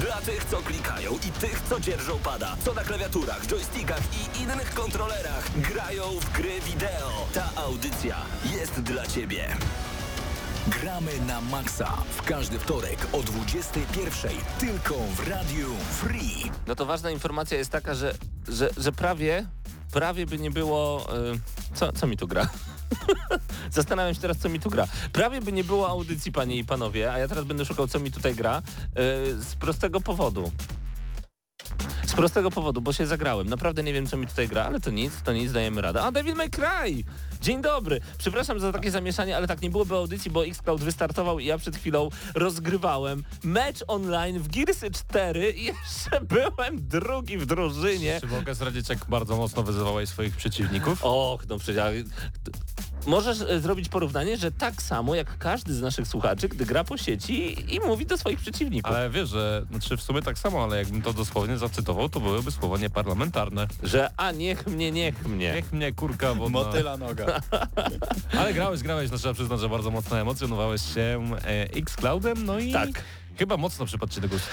Dla tych, co klikają i tych, co dzierżą pada, co na klawiaturach, joystickach i innych kontrolerach grają w gry wideo. Ta audycja jest dla Ciebie. Gramy na maksa w każdy wtorek o 21.00 tylko w Radiu Free. No to ważna informacja jest taka, że, że, że prawie, prawie by nie było... y, co, co mi tu gra? Zastanawiam się teraz, co mi tu gra. Prawie by nie było audycji, panie i panowie, a ja teraz będę szukał, co mi tutaj gra, y, z prostego powodu. Z prostego powodu, bo się zagrałem. Naprawdę nie wiem, co mi tutaj gra, ale to nic, to nic, dajemy radę. A, David May Cry! Dzień dobry! Przepraszam za takie zamieszanie, ale tak nie byłoby audycji, bo Xcloud wystartował i ja przed chwilą rozgrywałem mecz online w Gearsy 4 i jeszcze byłem drugi w drużynie. Czy mogę zdradzić, jak bardzo mocno wyzywałeś swoich przeciwników? Och, no przecież... Możesz e, zrobić porównanie, że tak samo jak każdy z naszych słuchaczy, gdy gra po sieci i mówi do swoich przeciwników. Ale wiesz, że znaczy w sumie tak samo, ale jakbym to dosłownie zacytował, to byłyby słowa nieparlamentarne. Że a niech mnie, niech mnie. Niech mnie kurka wodna. Motyla noga. Ale grałeś, grałeś, no trzeba przyznać, że bardzo mocno emocjonowałeś się e, X-Cloudem, no i Tak. chyba mocno przypadł ci do gustu.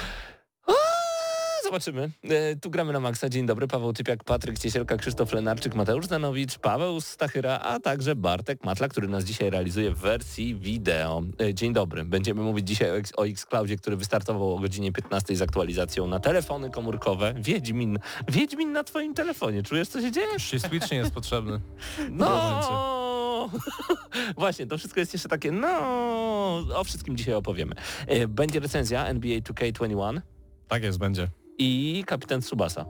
Zobaczymy. E, tu gramy na maksa. Dzień dobry. Paweł Typiak, Patryk Ciesielka, Krzysztof Lenarczyk, Mateusz Zanowicz, Paweł Stachyra, a także Bartek Matla, który nas dzisiaj realizuje w wersji wideo. E, dzień dobry. Będziemy mówić dzisiaj o, X- o Xcloudzie, który wystartował o godzinie 15 z aktualizacją na telefony komórkowe. Wiedźmin. Wiedźmin na twoim telefonie. Czujesz, co się dzieje? Czy Switch nie jest potrzebny? No! Właśnie, to wszystko jest jeszcze takie, no, o wszystkim dzisiaj opowiemy. E, Będzie recenzja NBA 2K21 Tak jest, będzie. I Kapitan Tsubasa.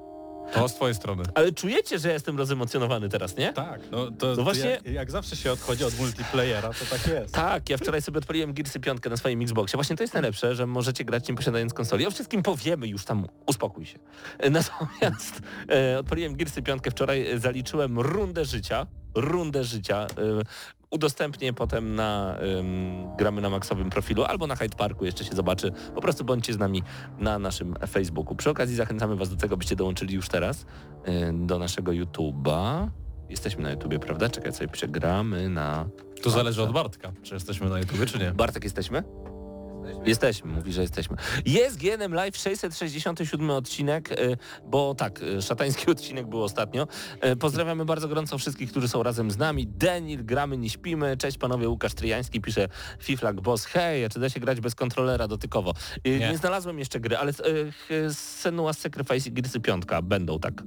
To z twojej strony. Ale czujecie, że jestem rozemocjonowany teraz, nie? Tak, no to, to właśnie- jak, jak zawsze się odchodzi od multiplayera, to tak jest. Tak, ja wczoraj sobie odpaliłem Gearsy 5 na swoim Xboxie. Właśnie to jest najlepsze, że możecie grać nie posiadając konsoli. O wszystkim powiemy już tam, uspokój się. E, Natomiast e, odpaliłem Gearsy 5 wczoraj, e, zaliczyłem rundę życia, rundę życia. Udostępnię potem na ym, gramy na maksowym profilu albo na Hyde Parku jeszcze się zobaczy. Po prostu bądźcie z nami na naszym Facebooku. Przy okazji zachęcamy Was do tego, byście dołączyli już teraz y, do naszego YouTube'a. Jesteśmy na YouTubie, prawda? Czekaj, sobie przegramy na... To zależy od Bartka, czy jesteśmy na YouTube, czy nie. Bartek, jesteśmy? Jesteśmy, mówi, że jesteśmy. Jest GNM Live 667 odcinek, y, bo tak, y, szatański odcinek był ostatnio. Y, Pozdrawiamy bardzo gorąco wszystkich, którzy są razem z nami. Denil, gramy, nie śpimy. Cześć panowie, Łukasz Tryjański pisze Fiflak Boss. Hej, czy da się grać bez kontrolera dotykowo? Nie. Nie znalazłem jeszcze gry, ale Senua Sacrifice i Gearsy 5 będą, tak.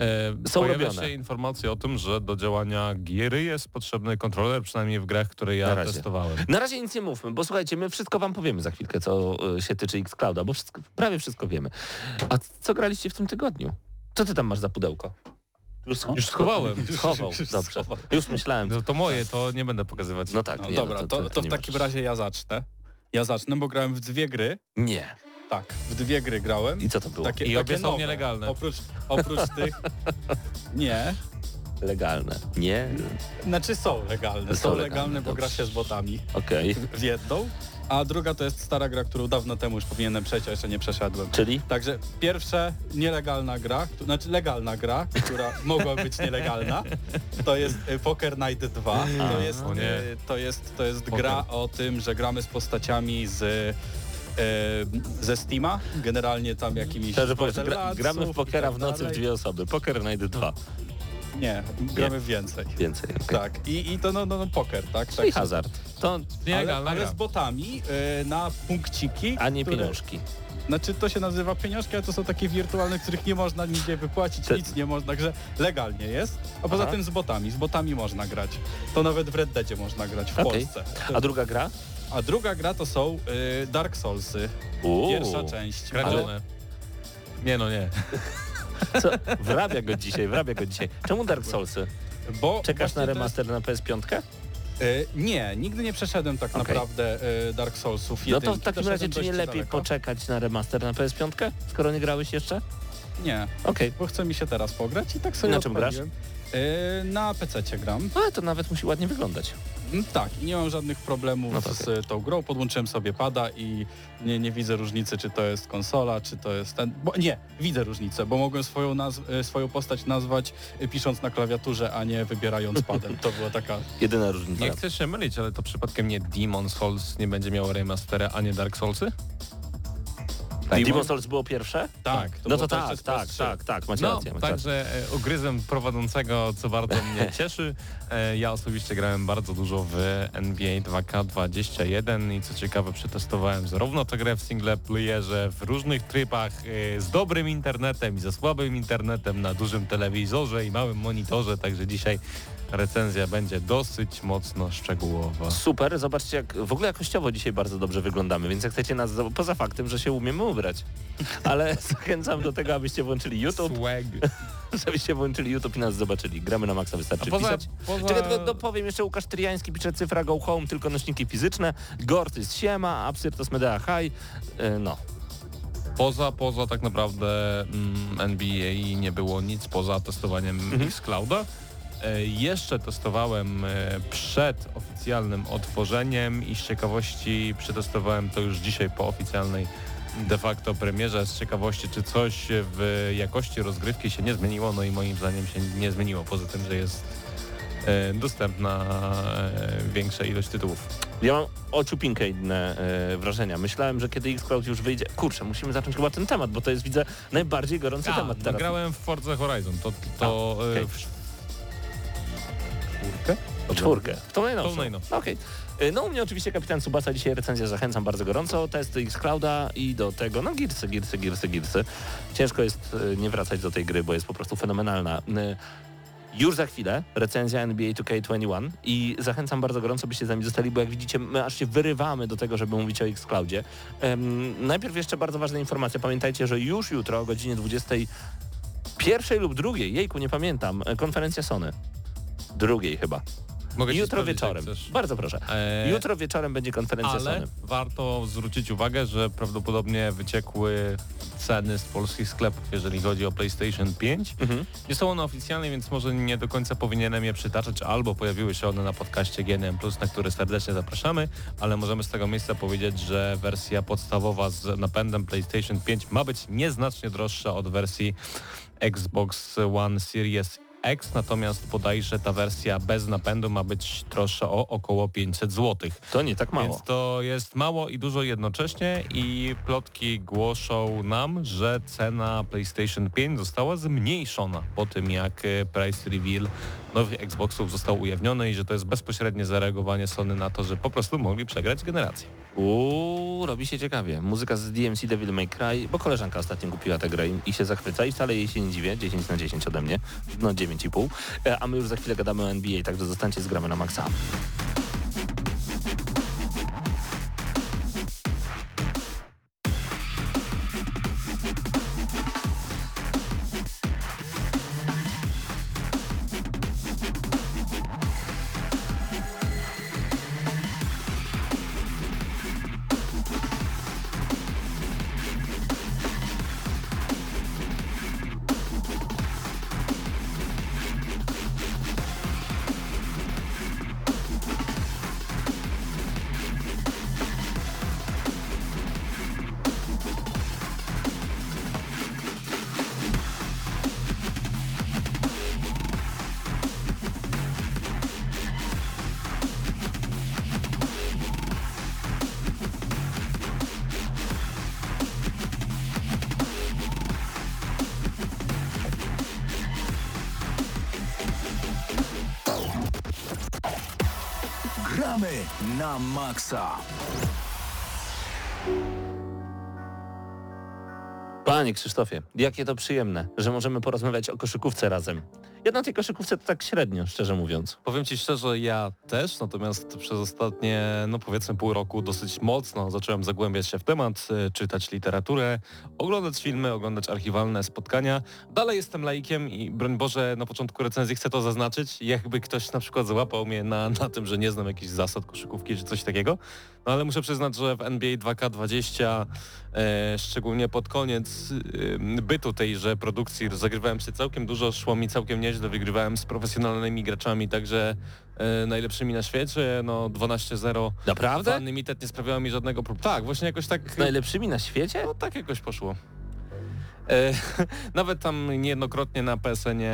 E, Są pojawia robione. się informacja o tym, że do działania giery jest potrzebny kontroler, przynajmniej w grach, które ja Na testowałem. Na razie nic nie mówmy, bo słuchajcie, my wszystko wam powiemy za chwilkę, co y, się tyczy Xclouda, bo wszystko, prawie wszystko wiemy. A co graliście w tym tygodniu? Co ty tam masz za pudełko? Już, Już schowałem. Schował, Już dobrze. schowałem. Już myślałem. No to moje, to nie będę pokazywać. No tak, No nie, dobra, no to, to, w nie takim możesz. razie ja zacznę. Ja zacznę, bo grałem w dwie gry. Nie. Tak, w dwie gry grałem. I co to było? Takie, I takie obie są nowe. nielegalne. Oprócz, oprócz tych... Nie. Legalne. Nie? Znaczy są legalne. Są Są, legalne, legalne, bo dobrze. gra się z botami Okej. w jedną. A druga to jest stara gra, którą dawno temu już powinienem przejść, a jeszcze nie przeszedłem. Czyli? Także pierwsze nielegalna gra, któ- znaczy legalna gra, która mogła być nielegalna, to jest y, Poker Night 2. To jest, o nie. y, to jest, to jest gra o tym, że gramy z postaciami z y, ze Steama, generalnie tam jakimiś... Szczerze powiedzieć, gra, gramy w pokera tak w nocy w dwie osoby. Poker Night 2. Nie, gramy więcej. Więcej, okej. Tak, i, i to no, no, no poker, tak? Czyli tak hazard. To, ale, ale z botami y, na punkciki. a nie które- pieniążki. Znaczy to się nazywa pieniążki, ale to są takie wirtualne, których nie można nigdzie wypłacić, Te- nic nie można, także legalnie jest. A poza Aha. tym z botami, z botami można grać. To nawet w Red Deadzie można grać w Okej. Polsce. A druga gra? A druga gra to są y, Dark Soulsy, Uuu. pierwsza część. Kradzione. Nie no nie. Co? Wrabia go dzisiaj, wrabia go dzisiaj. Czemu Dark Soulsy? Bo Czekasz na remaster na PS5? Jest, y, nie, nigdy nie przeszedłem tak Okej. naprawdę y, Dark Soulsów No to w jedynki. takim razie, czy nie lepiej daleko. poczekać na remaster na PS5, skoro nie grałeś jeszcze? Nie, Okej. bo chce mi się teraz pograć i tak sobie Na czym grasz? Yy, na PC gram. Ale to nawet musi ładnie wyglądać. Mm, Tak, i nie mam żadnych problemów No to z tą grą. Podłączyłem sobie pada i nie, nie widzę różnicy, czy to jest konsola, czy to jest ten... Bo, nie, widzę różnicę, bo mogłem swoją, nazw- e, swoją postać nazwać y, pisząc na klawiaturze, a nie wybierając padem. To była taka... Jedyna różnica. Nie chcesz się mylić, ale to przypadkiem nie Demon Souls nie będzie miało remastera, a nie Dark Soulsy? Tak, Demon Souls było pierwsze? Tak, no było to tak, tak, PS3. tak, tak, macie No, rację. Macie rację. także e, ugryzłem prowadzącego, co bardzo mnie cieszy. E, Ja osobiście grałem bardzo dużo w NBA 2K21 i co ciekawe przetestowałem zarówno tę grę w single playerze, w różnych trybach, e, z dobrym internetem i ze słabym internetem na dużym telewizorze i małym monitorze, także dzisiaj recenzja będzie dosyć mocno szczegółowa. Super, zobaczcie jak w ogóle jakościowo dzisiaj bardzo dobrze wyglądamy, więc jak chcecie nas, poza faktem, że się umiemy ubrać, ale zachęcam do tego, abyście włączyli YouTube, Swag. żebyście włączyli YouTube i nas zobaczyli. Gramy na maksa, wystarczy A poza- pisać. poza- Czekaj, tylko dopowiem jeszcze Łukasz Tryjański pisze cyfra go home, tylko nośniki fizyczne, Gort jest siema, Absyrtos Medea high, Yy, no. Poza, poza tak naprawdę mm, NBA nie było nic poza testowaniem Mhm. Xclouda. E, jeszcze testowałem e, przed oficjalnym otworzeniem i z ciekawości przetestowałem to już dzisiaj po oficjalnej de facto premierze z ciekawości, czy coś w jakości rozgrywki się nie zmieniło, no i moim zdaniem się nie zmieniło, poza tym, że jest e, dostępna większa ilość tytułów. Ja mam ociupinkę inne wrażenia. Myślałem, że kiedy Xcloud już wyjdzie... Kurczę, musimy zacząć chyba ten temat, bo to jest, widzę, najbardziej gorący A, temat no teraz. grałem w Forza Horizon, to, to A, okej. Czwórkę? Czwórkę. W tą najnowszą. Tą najnowszą. Okej. Y, No u mnie oczywiście Kapitan Subasa dzisiaj recenzja zachęcam bardzo gorąco. Test Xclouda i do tego, no girsy, girsy, girsy, girsy. Ciężko jest y, nie wracać do tej gry, bo jest po prostu fenomenalna. Y, Już za chwilę recenzja NBA 2K21 i zachęcam bardzo gorąco, byście z nami zostali, bo jak widzicie, my aż się wyrywamy do tego, żeby mówić o Xcloudzie. Ym, najpierw jeszcze bardzo ważna informacja. Pamiętajcie, że już jutro o godzinie 21 lub drugiej, jejku, nie pamiętam, konferencja Sony. Drugiej chyba. Mogę Jutro wieczorem. Bardzo proszę. Eee, Jutro wieczorem będzie konferencja ale Sony. warto zwrócić uwagę, że prawdopodobnie wyciekły ceny z polskich sklepów, jeżeli chodzi o PlayStation 5. Mhm. Nie są one oficjalne, więc może nie do końca powinienem je przytaczać, albo pojawiły się one na podcaście GNM+, na który serdecznie zapraszamy, ale możemy z tego miejsca powiedzieć, że wersja podstawowa z napędem PlayStation 5 ma być nieznacznie droższa od wersji Xbox One Series X, natomiast bodajże ta wersja bez napędu ma być droższa o około 500 zł. To nie tak mało. Więc to jest mało i dużo jednocześnie i plotki głoszą nam, że cena PlayStation 5 została zmniejszona po tym jak e, price reveal nowych Xboxów został ujawniony i że to jest bezpośrednie zareagowanie Sony na to, że po prostu mogli przegrać generację. Uuu, robi się ciekawie. Muzyka z DMC Devil May Cry, bo koleżanka ostatnio kupiła tę grę i- się zachwyca i wcale jej się nie dziwię, 10 na 10 ode mnie, no 9,5. E, A my już za chwilę gadamy o NBA, także zostańcie z gramy na maksa. Panie Krzysztofie, jakie to przyjemne, że możemy porozmawiać o koszykówce razem. Ja na tej koszykówce to tak średnio, szczerze mówiąc. Powiem Ci szczerze, ja też, natomiast przez ostatnie, no powiedzmy pół roku dosyć mocno zacząłem zagłębiać się w temat, e, czytać literaturę, oglądać filmy, oglądać archiwalne spotkania. Dalej jestem laikiem i broń Boże, na początku recenzji chcę to zaznaczyć, jakby ktoś na przykład załapał mnie na, na tym, że nie znam jakichś zasad koszykówki czy coś takiego, No ale muszę przyznać, że w NBA 2K20, e, szczególnie pod koniec bytu tejże produkcji, zagrywałem się całkiem dużo, szło mi całkiem nieźle, wygrywałem z profesjonalnymi graczami, także e, najlepszymi na świecie, no 12-0. Naprawdę? Unlimited nie sprawiało mi żadnego problemu. Tak, właśnie jakoś tak... Z najlepszymi na świecie? No tak jakoś poszło. E, nawet tam niejednokrotnie na PSN-ie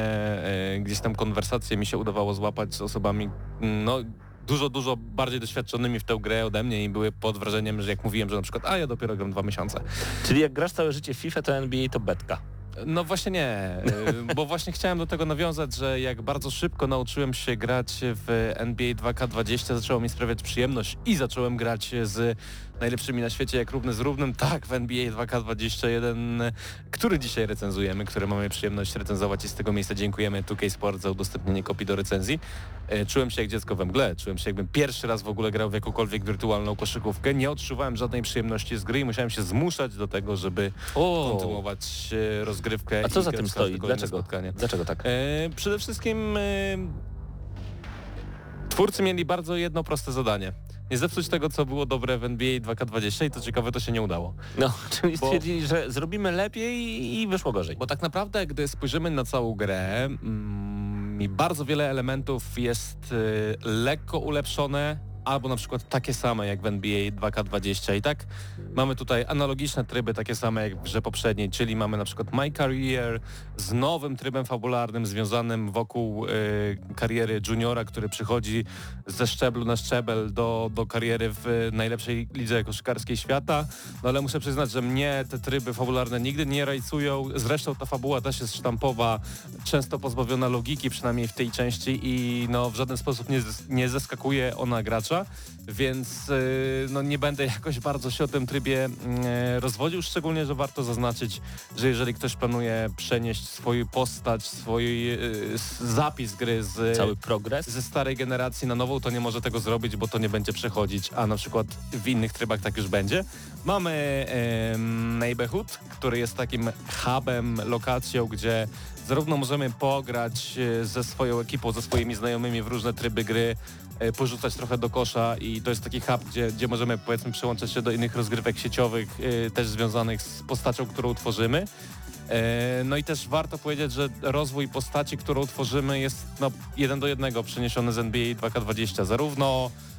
gdzieś tam konwersacje mi się udawało złapać z osobami no, dużo, dużo bardziej doświadczonymi w tę grę ode mnie i były pod wrażeniem, że jak mówiłem, że na przykład a ja dopiero gram dwa miesiące. Czyli jak grasz całe życie w FIFA, to NBA to betka. No właśnie nie, e, bo właśnie chciałem do tego nawiązać, że jak bardzo szybko nauczyłem się grać w NBA 2K20, zaczęło mi sprawiać przyjemność i zacząłem grać z najlepszymi na świecie jak równy z równym, tak w NBA 2K21, który dzisiaj recenzujemy, który mamy przyjemność recenzować i z tego miejsca dziękujemy 2K Sport za udostępnienie kopii do recenzji. E, Czułem się jak dziecko we mgle, czułem się jakbym pierwszy raz w ogóle grał w jakąkolwiek wirtualną koszykówkę, nie odczuwałem żadnej przyjemności z gry i musiałem się zmuszać do tego, żeby O. kontynuować e, rozgrywkę. A co za tym stoi? Dlaczego? Spotkanie. Dlaczego tak? E, przede wszystkim e, twórcy mieli bardzo jedno proste zadanie. Nie zepsuć tego, co było dobre w NBA 2K20 i to ciekawe, to się nie udało. No, czyli bo- stwierdzili, że zrobimy lepiej i wyszło gorzej. Bo tak naprawdę, gdy spojrzymy na całą grę, mm, bardzo wiele elementów jest y, lekko ulepszone, albo na przykład takie same jak w NBA 2K20 i tak mamy tutaj analogiczne tryby takie same jak w grze poprzedniej, czyli mamy na przykład My Career z nowym trybem fabularnym związanym wokół y, kariery juniora, który przychodzi ze szczeblu na szczebel do, do kariery w najlepszej lidze koszykarskiej świata, no ale muszę przyznać, że mnie te tryby fabularne nigdy nie rajcują, zresztą ta fabuła też jest sztampowa, często pozbawiona logiki, przynajmniej w tej części i no w żaden sposób nie, nie zeskakuje ona gracza, więc yy, no nie będę jakoś bardzo się o tym trybie yy, rozwodził, szczególnie, że warto zaznaczyć, że jeżeli ktoś planuje przenieść swoją postać, swój s- zapis gry z Cały progres. ze starej generacji na nową, to nie może tego zrobić, bo to nie będzie przechodzić, a na przykład w innych trybach tak już będzie. Mamy em, Neighborhood, który jest takim hubem, lokacją, gdzie zarówno możemy pograć e, ze swoją ekipą, ze swoimi znajomymi w różne tryby gry, e, porzucać trochę do kosza i to jest taki hub, gdzie, gdzie możemy powiedzmy przyłączać się do innych rozgrywek sieciowych, e, też związanych z postacią, którą tworzymy. E, No i też warto powiedzieć, że rozwój postaci, którą tworzymy jest no, jeden do jednego przeniesiony z NBA 2K20. Zarówno e,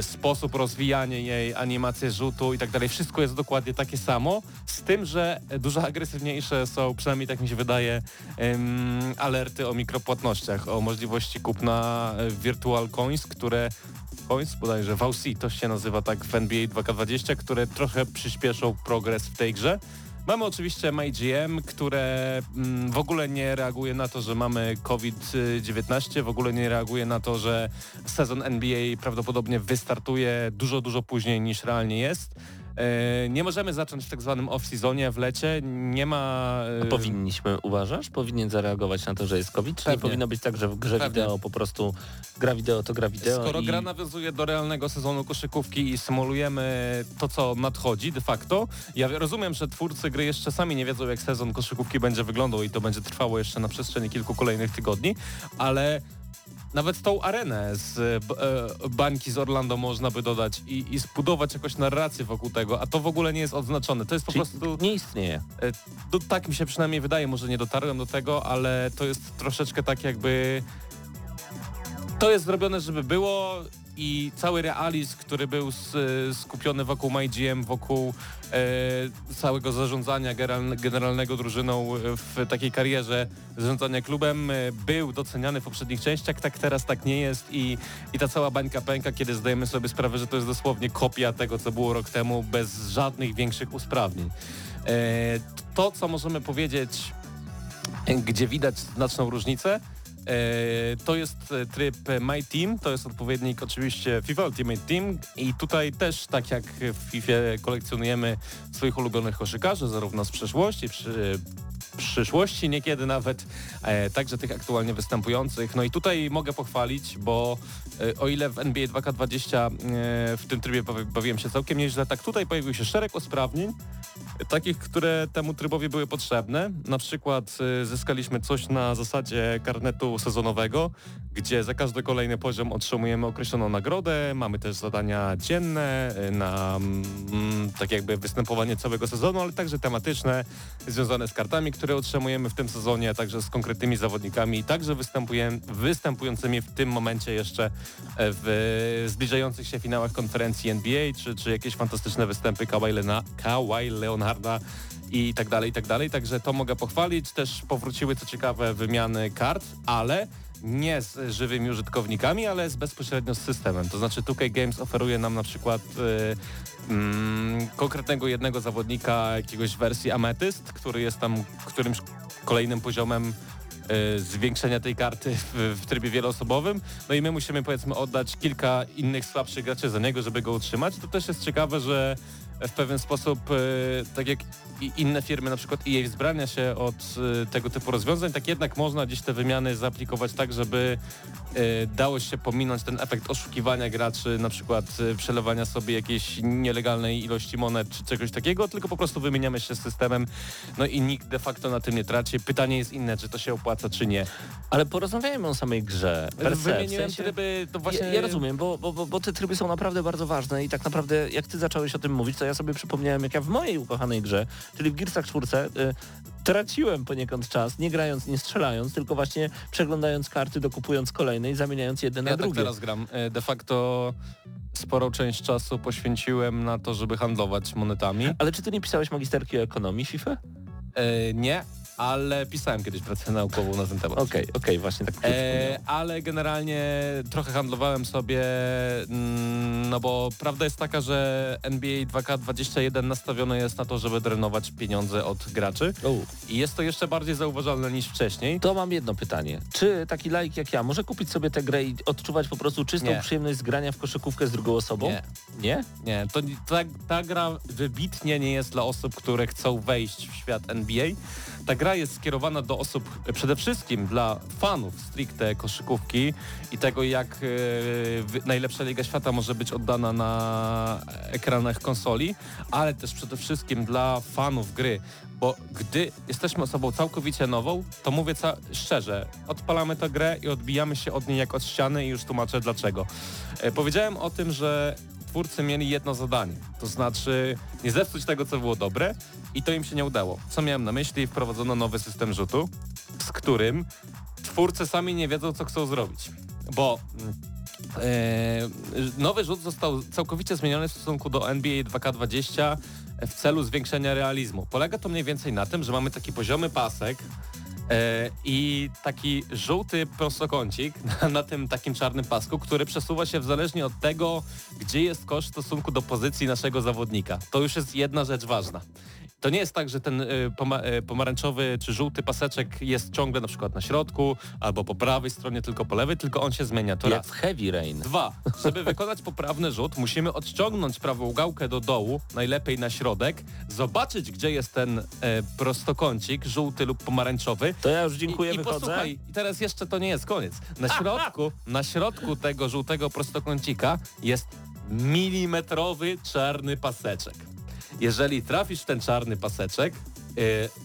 sposób rozwijania jej, animacje rzutu i tak dalej, wszystko jest dokładnie takie samo, z tym, że dużo agresywniejsze są, przynajmniej tak mi się wydaje, alerty o mikropłatnościach, o możliwości kupna e, Virtual Coins, które Coins, bodajże VC, to się nazywa tak w NBA 2K20, które trochę przyspieszą progres w tej grze. Mamy oczywiście MyGM, które mm, w ogóle nie reaguje na to, że mamy COVID-19, w ogóle nie reaguje na to, że sezon NBA prawdopodobnie wystartuje dużo, dużo później niż realnie jest. E, nie możemy zacząć w tak zwanym off-seasonie w lecie, nie ma... A e, powinniśmy, uważasz? Powinien zareagować na to, że jest COVID? Czy nie powinno być tak, że w grze Pewnie. wideo po prostu gra wideo to gra wideo Skoro i... gra nawiązuje do realnego sezonu koszykówki i symulujemy to, co nadchodzi de facto, ja rozumiem, że twórcy gry jeszcze sami nie wiedzą, jak sezon koszykówki będzie wyglądał i to będzie trwało jeszcze na przestrzeni kilku kolejnych tygodni, ale nawet tą arenę z b- e, bańki z Orlando można by dodać i, i zbudować jakąś narrację wokół tego, a to w ogóle nie jest odznaczone. To jest po Czyli prostu... nie istnieje. E, Do, tak mi się przynajmniej wydaje, może nie dotarłem do tego, ale to jest troszeczkę tak jakby... To jest zrobione, żeby było i cały realizm, który był skupiony wokół MyGM, wokół e, całego zarządzania general, generalnego drużyną w takiej karierze zarządzania klubem e, był doceniany w poprzednich częściach, tak teraz tak nie jest i, i ta cała bańka pęka, kiedy zdajemy sobie sprawę, że to jest dosłownie kopia tego, co było rok temu, bez żadnych większych usprawnień. E, to, co możemy powiedzieć, e, gdzie widać znaczną różnicę, e, to jest e, tryb My Team, to jest odpowiednik oczywiście FIFA Ultimate Team i tutaj też tak jak w FIFA kolekcjonujemy swoich ulubionych koszykarzy, zarówno z przeszłości, przy, przyszłości, niekiedy nawet e, także tych aktualnie występujących. No i tutaj mogę pochwalić, bo e, o ile w NBA 2K20 e, w tym trybie bawi, bawiłem się całkiem nieźle, tak tutaj pojawił się szereg usprawnień, e, takich, które temu trybowi były potrzebne. Na przykład e, zyskaliśmy coś na zasadzie karnetu sezonowego, gdzie za każdy kolejny poziom otrzymujemy określoną nagrodę, mamy też zadania dzienne y, na mm, tak jakby występowanie całego sezonu, ale także tematyczne, związane z kartami, które otrzymujemy w tym sezonie, także z konkretnymi zawodnikami, także występującymi w tym momencie jeszcze e, w zbliżających się finałach konferencji NBA, czy, czy jakieś fantastyczne występy Kawhi, Lena, Kawhi Leonarda i tak dalej, i tak dalej. Także to mogę pochwalić. Też powróciły co ciekawe wymiany kart, ale nie z żywymi użytkownikami, ale z bezpośrednio z systemem. To znaczy 2K Games oferuje nam na przykład y, mm, konkretnego jednego zawodnika jakiegoś wersji Amethyst, który jest tam którymś kolejnym poziomem y, zwiększenia tej karty w, w trybie wieloosobowym. No i my musimy powiedzmy oddać kilka innych słabszych graczy za niego, żeby go utrzymać. To też jest ciekawe, że w pewien sposób, y, tak jak inne firmy, na przykład EA wzbrania się od y, tego typu rozwiązań, tak jednak można gdzieś te wymiany zaaplikować tak, żeby y, dało się pominąć ten efekt oszukiwania graczy, na przykład przelewania sobie jakiejś nielegalnej ilości monet czy czegoś takiego, tylko po prostu wymieniamy się z systemem, no i nikt de facto na tym nie traci. Pytanie jest inne, czy to się opłaca, czy nie. Ale porozmawiajmy o samej grze. Per se, Wymieniłem w sensie- tryby, to właśnie... Ja, ja rozumiem, bo, bo, bo, bo te tryby są naprawdę bardzo ważne i tak naprawdę jak ty zacząłeś o tym mówić, to ja sobie przypomniałem, jak ja w mojej ukochanej grze, czyli w Gearsach 4, y, traciłem poniekąd czas, nie grając, nie strzelając, tylko właśnie przeglądając karty, dokupując kolejne i zamieniając jedne na Ja tak drugie. teraz gram. E, De facto sporą część czasu poświęciłem na to, żeby handlować monetami. Ale czy ty nie pisałeś magisterki o ekonomii FIFA? E, nie, ale pisałem kiedyś pracę naukową na ten temat. Okej, okej, właśnie tak E, ale generalnie trochę handlowałem sobie, mm, no bo prawda jest taka, że NBA 2K21 nastawione jest na to, żeby drenować pieniądze od graczy O. i jest to jeszcze bardziej zauważalne niż wcześniej. To mam jedno pytanie. Czy taki laik jak ja może kupić sobie tę grę i odczuwać po prostu czystą Nie. przyjemność z grania w koszykówkę z drugą osobą? Nie. Nie? Nie, to ta, ta gra wybitnie nie jest dla osób, które chcą wejść w świat NBA. Ta gra jest skierowana do osób e, przede wszystkim dla fanów stricte koszykówki i tego, jak e, najlepsza liga świata może być oddana na ekranach konsoli, ale też przede wszystkim dla fanów gry. Bo gdy jesteśmy osobą całkowicie nową, to mówię ca- szczerze, odpalamy tę grę i odbijamy się od niej jak od ściany i już tłumaczę dlaczego. E, powiedziałem o tym, że twórcy mieli jedno zadanie, to znaczy nie zepsuć tego, co było dobre i to im się nie udało. Co miałem na myśli? Wprowadzono nowy system rzutu, z którym twórcy sami nie wiedzą, co chcą zrobić. Bo e, nowy rzut został całkowicie zmieniony w stosunku do NBA 2K20 w celu zwiększenia realizmu. Polega to mniej więcej na tym, że mamy taki poziomy pasek, I taki żółty prostokącik na, na tym takim czarnym pasku, który przesuwa się w zależnie od tego, gdzie jest kosz w stosunku do pozycji naszego zawodnika. To już jest jedna rzecz ważna. To nie jest tak, że ten y, poma y, pomarańczowy czy żółty paseczek jest ciągle na przykład na środku albo po prawej stronie, tylko po lewej, tylko on się zmienia. To Jak raz. w Heavy Rain. Dwa, żeby wykonać poprawny rzut, musimy odciągnąć prawą gałkę do dołu, najlepiej na środek, zobaczyć, gdzie jest ten e, prostokącik, żółty lub pomarańczowy. To ja już dziękuję, I, i wychodzę. posłuchaj, i teraz jeszcze to nie jest koniec. Na środku, na środku tego żółtego prostokącika jest milimetrowy czarny paseczek. Jeżeli trafisz w ten czarny paseczek, yy,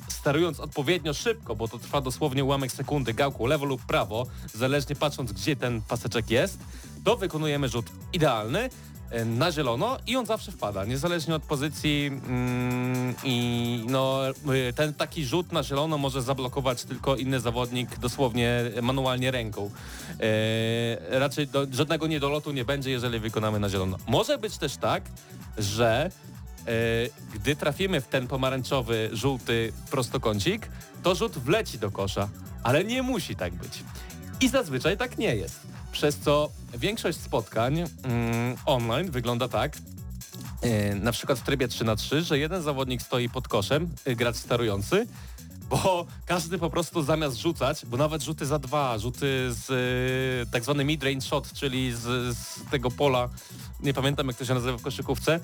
sterując odpowiednio szybko, bo to trwa dosłownie ułamek sekundy, gałką lewo lub prawo, zależnie patrząc, gdzie ten paseczek jest, to wykonujemy rzut idealny yy, na zielono i on zawsze wpada, niezależnie od pozycji mm, i no, yy, ten taki rzut na zielono może zablokować tylko inny zawodnik dosłownie manualnie ręką. Yy, raczej do, żadnego niedolotu nie będzie, jeżeli wykonamy na zielono. Może być też tak, że e, gdy trafimy w ten pomarańczowy, żółty prostokącik, to rzut wleci do kosza, ale nie musi tak być. I zazwyczaj tak nie jest. Przez co większość spotkań mm, online wygląda tak, e, na przykład w trybie 3 na 3 że jeden zawodnik stoi pod koszem, e, gracz sterujący, bo każdy po prostu zamiast rzucać, bo nawet rzuty za dwa, rzuty z e, tak zwany mid-range shot, czyli z, z tego pola, nie pamiętam jak to się nazywa w koszykówce,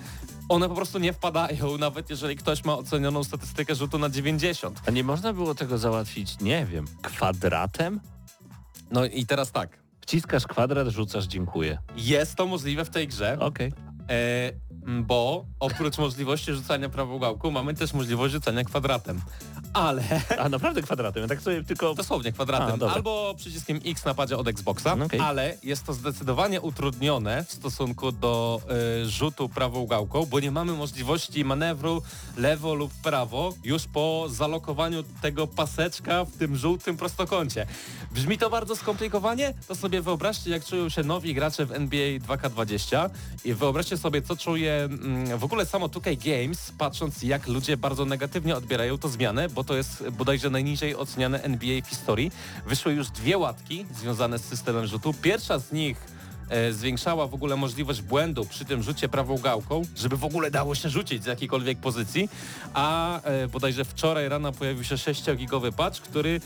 one po prostu nie wpadają, nawet jeżeli ktoś ma ocenioną statystykę rzutu na 90. A nie można było tego załatwić, nie wiem, kwadratem? No i teraz tak, Wciskasz kwadrat, rzucasz, dziękuję. jest to możliwe w tej grze, Okej. E, bo oprócz możliwości rzucania prawą gałką mamy też możliwość rzucania kwadratem. ale A naprawdę kwadratem, ja tak sobie tylko... dosłownie A, kwadratem, dobra. albo przyciskiem X na padzie od Xboxa, No okej. ale jest to zdecydowanie utrudnione w stosunku do y, rzutu prawą gałką, bo nie mamy możliwości manewru lewo lub prawo już po zalokowaniu tego paseczka w tym żółtym prostokącie. Brzmi to bardzo skomplikowanie? To sobie wyobraźcie, jak czują się nowi gracze w NBA 2K20 i wyobraźcie sobie, co czuje mm, w ogóle samo 2K Games, patrząc jak ludzie bardzo negatywnie odbierają to zmianę, bo to jest bodajże najniżej oceniane NBA w historii. Wyszły już dwie łatki związane z systemem rzutu. Pierwsza z nich e, zwiększała w ogóle możliwość błędu przy tym rzucie prawą gałką, żeby w ogóle dało się rzucić z jakiejkolwiek pozycji, a e, bodajże wczoraj rano pojawił się 6-gigowy patch, który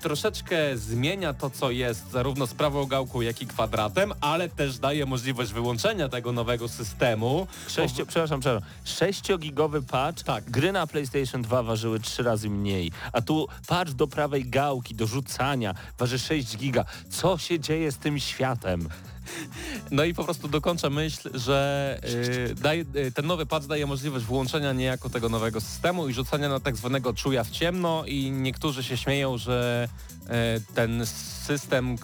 troszeczkę zmienia to, co jest zarówno z prawą gałką, jak i kwadratem, ale też daje możliwość wyłączenia tego nowego systemu. Sześcio, przepraszam, przepraszam. 6-gigowy patch, Tak. gry na PlayStation 2 ważyły 3 razy mniej, a tu patch do prawej gałki, do rzucania waży 6 giga. Co się dzieje z tym światem? No i po prostu dokończę myśl, że y, daj, y, ten nowy patch daje możliwość włączenia niejako tego nowego systemu i rzucania na tak zwanego czuja w ciemno i niektórzy się śmieją, że y, ten system,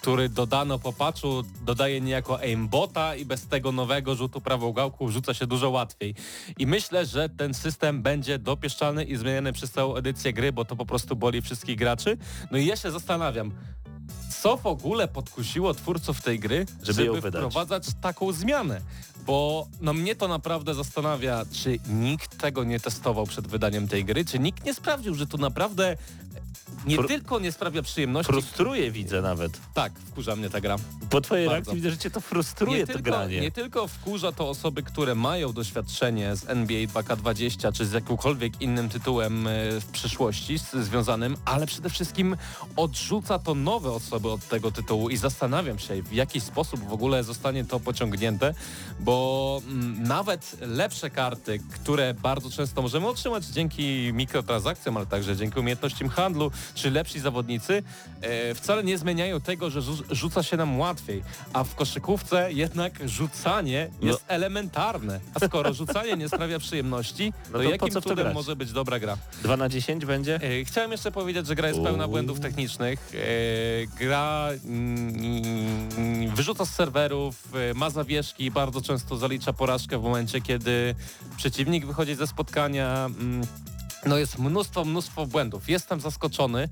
który dodano po patchu, dodaje niejako aimbota i bez tego nowego rzutu prawą gałką rzuca się dużo łatwiej. I myślę, że ten system będzie dopieszczany i zmieniany przez całą edycję gry, bo to po prostu boli wszystkich graczy. No i ja się zastanawiam, co w ogóle podkusiło twórców tej gry, Żeby żeby, wprowadzać taką zmianę. Bo no mnie to naprawdę zastanawia, czy nikt tego nie testował przed wydaniem tej gry, czy nikt nie sprawdził, że to naprawdę nie Fru- tylko nie sprawia przyjemności. Frustruje widzę nawet. tak, wkurza mnie ta gra. Po twojej Bardzo. reakcji widzę, że cię to frustruje Nie to tylko, granie. nie tylko wkurza to osoby, które mają doświadczenie z NBA 2K20 czy z jakimkolwiek innym tytułem e, w przyszłości związanym, ale przede wszystkim odrzuca to nowe osoby od tego tytułu i zastanawiam się w jaki sposób w ogóle zostanie to pociągnięte, bo mm, nawet lepsze karty, które bardzo często możemy otrzymać dzięki mikrotransakcjom, ale także dzięki umiejętnościom handlu, czy lepsi zawodnicy, e, wcale nie zmieniają tego, że rzu- rzuca się nam łatwiej, a w koszykówce jednak rzucanie No. jest elementarne. A skoro rzucanie nie sprawia przyjemności, No to, to jakim cudem może być dobra gra? 2 na 10 będzie? E, Chciałem jeszcze powiedzieć, że gra jest pełna błędów technicznych. E, Gra mm, wyrzuca z serwerów, ma zawieszki bardzo często zalicza porażkę w momencie, kiedy przeciwnik wychodzi ze spotkania. Mm, No jest mnóstwo, mnóstwo błędów. Jestem zaskoczony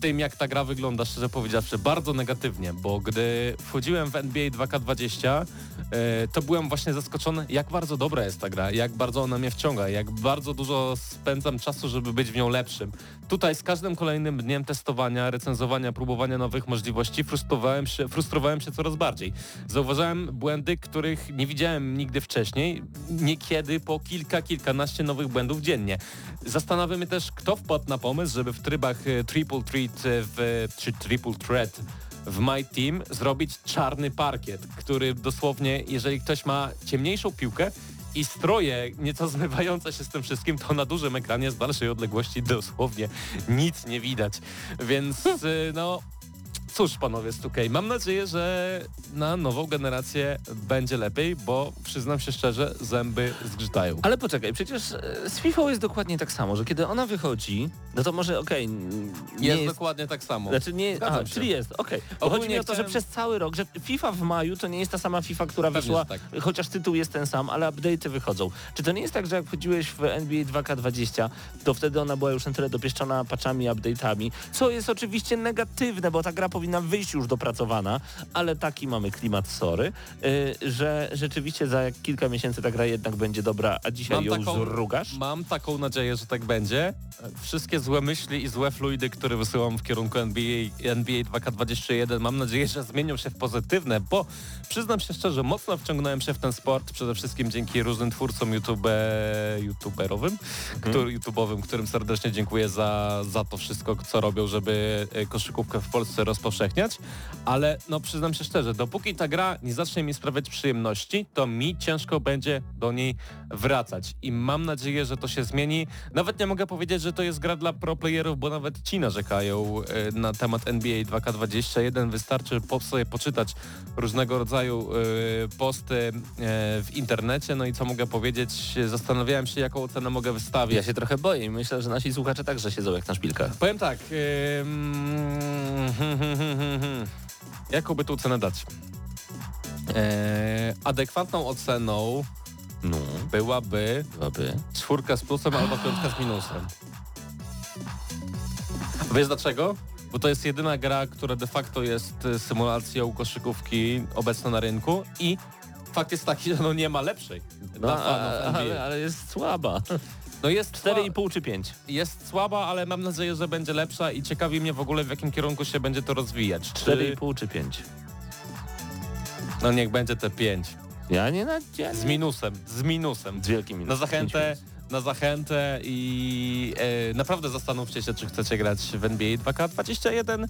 tym, jak ta gra wygląda, szczerze powiedziawszy, bardzo negatywnie, bo gdy wchodziłem w NBA 2K20, e, to byłem właśnie zaskoczony, jak bardzo dobra jest ta gra, jak bardzo ona mnie wciąga, jak bardzo dużo spędzam czasu, żeby być w nią lepszym. Tutaj z każdym kolejnym dniem testowania, recenzowania, próbowania nowych możliwości frustrowałem się, frustrowałem się coraz bardziej. Zauważałem błędy, których nie widziałem nigdy wcześniej, niekiedy po kilka, kilkanaście nowych błędów dziennie. Zastanawiam mnie też, kto wpadł na pomysł, żeby w trybach e, Triple Threat e, w, czy Triple Threat w My Team zrobić czarny parkiet, który dosłownie, jeżeli ktoś ma ciemniejszą piłkę i stroje nieco zmywające się z tym wszystkim, to na dużym ekranie z dalszej odległości dosłownie nic nie widać. Więc e, no... Cóż, panowie z 2K, mam nadzieję, że na nową generację będzie lepiej, bo przyznam się szczerze, zęby zgrzytają. Ale poczekaj, przecież e, z FIFA jest dokładnie tak samo, że kiedy ona wychodzi, no to może okej, nie Jest, jest... dokładnie tak samo. Znaczy nie, aha, czyli jest, okej. Ogólnie Chodzi mi o to, że przez cały rok, że FIFA w maju to nie jest ta sama FIFA, która Pewnie, wyszła, tak. chociaż tytuł jest ten sam, ale update'y wychodzą. Czy to nie jest tak, że jak wchodziłeś w NBA 2K20, to wtedy ona była już na tyle dopieszczona patchami, update'ami, co jest oczywiście negatywne, bo ta gra powinna wyjść już dopracowana, ale taki mamy klimat, sorry, yy, że rzeczywiście za kilka miesięcy ta gra jednak będzie dobra, a dzisiaj Mam ją taką- zrugasz? Mam taką nadzieję, że tak będzie. Wszystkie złe myśli i złe fluidy, które wysyłam w kierunku NBA, NBA 2K21, mam nadzieję, że zmienią się w pozytywne, bo przyznam się szczerze, mocno wciągnąłem się w ten sport, przede wszystkim dzięki różnym twórcom YouTube, youtuberowym, który, YouTube'owym, którym serdecznie dziękuję za, za to wszystko, co robią, żeby e, koszykówkę w Polsce rozpo, rozpowszechniać, ale no przyznam się szczerze, dopóki ta gra nie zacznie mi sprawiać przyjemności, to mi ciężko będzie do niej wracać i mam nadzieję, że to się zmieni. Nawet nie mogę powiedzieć, że to jest gra dla pro playerów, bo nawet ci narzekają e, na temat NBA 2K21. Wystarczy po sobie poczytać różnego rodzaju e, posty e, w internecie, no i co mogę powiedzieć, zastanawiałem się, jaką ocenę mogę wystawić. Ja się trochę boję i myślę, że nasi słuchacze także siedzą jak na szpilkach. Powiem tak. Ym, hmm, hmm, hmm, hmm, hmm. Jaką by tu cenę dać? E, adekwatną oceną No, byłaby byłaby. czwórka z plusem albo piątka z minusem. Wiesz dlaczego? Bo to jest jedyna gra, która de facto jest y, symulacją koszykówki obecna na rynku i fakt jest taki, że no nie ma lepszej No, dla a, ale, ale jest słaba. No jest sła- 4,5 czy 5? jest słaba, ale mam nadzieję, że będzie lepsza i ciekawi mnie w ogóle w jakim kierunku się będzie to rozwijać. Czy... 4,5 czy 5? No niech będzie te 5. Ja nie na... Ja Z nie. minusem, z minusem. Z wielkim minusem. Na zachętę. Na zachętę i e, naprawdę zastanówcie się, czy chcecie grać w NBA 2K21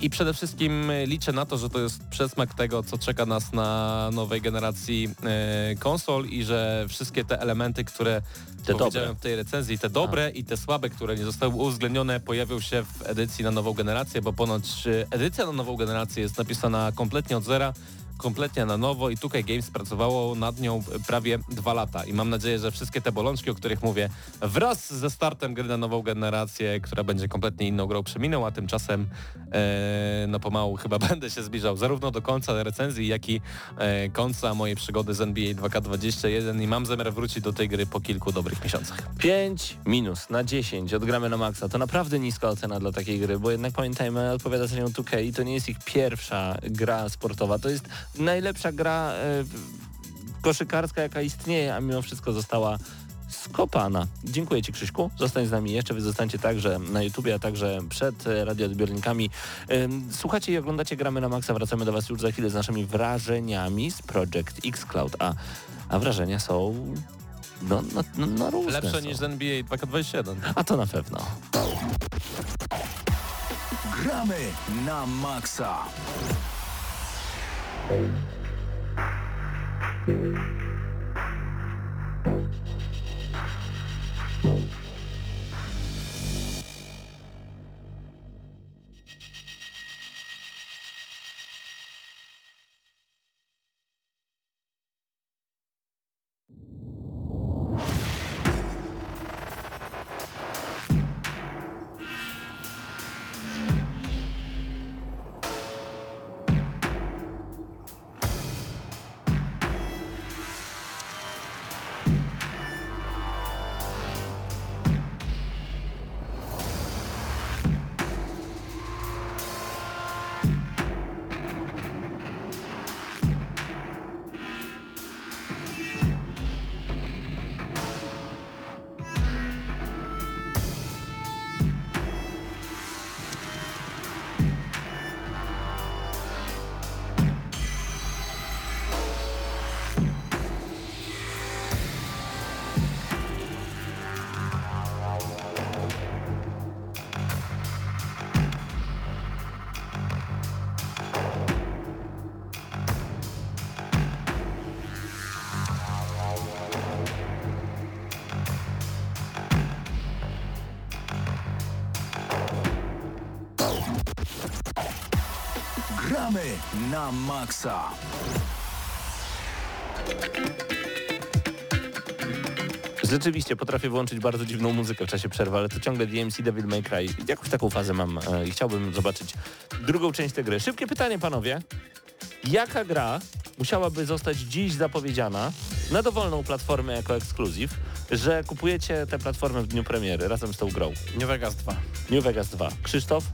i przede wszystkim liczę na to, że to jest przesmak tego, co czeka nas na nowej generacji e, konsol i że wszystkie te elementy, które Te powiedziałem dobre. w tej recenzji, te dobre i te słabe, które nie zostały uwzględnione, pojawią się w edycji na nową generację, bo ponoć e, edycja na nową generację jest napisana kompletnie od zera, kompletnie na nowo i tutaj Games pracowało nad nią prawie dwa lata i mam nadzieję, że wszystkie te bolączki, o których mówię, wraz ze startem gry na nową generację, która będzie kompletnie inną grą przeminą, a tymczasem e, no pomału chyba będę się zbliżał zarówno do końca recenzji, jak i e, końca mojej przygody z NBA 2K21 i mam zamiar wrócić do tej gry po kilku dobrych miesiącach. 5 minus na 10 odgramy na maksa. To naprawdę niska ocena dla takiej gry, bo jednak pamiętajmy, odpowiada za nią 2K i to nie jest ich pierwsza gra sportowa. To jest najlepsza gra e, koszykarska, jaka istnieje, a mimo wszystko została skopana. Dziękuję Ci Krzyśku. Zostań z nami jeszcze. Wy zostańcie także na YouTubie, a także przed e, radioodbiornikami. Słuchacie i oglądacie Gramy na Maxa. Wracamy do Was już za chwilę z naszymi wrażeniami z Project X Cloud. A, a wrażenia są no, no, no, no różne Lepsze są. niż z NBA 2K21. A to na pewno. Gramy na maksa. Gramy na maksa. Rzeczywiście potrafię włączyć bardzo dziwną muzykę w czasie przerwy, ale to ciągle DMC Devil May Cry. Jakąś taką fazę mam e, i chciałbym zobaczyć drugą część tej gry. Szybkie pytanie, panowie. Jaka gra musiałaby zostać dziś zapowiedziana na dowolną platformę jako ekskluzyw, że kupujecie tę platformę w dniu premiery razem z tą grą? New Vegas 2. New Vegas 2. Krzysztof?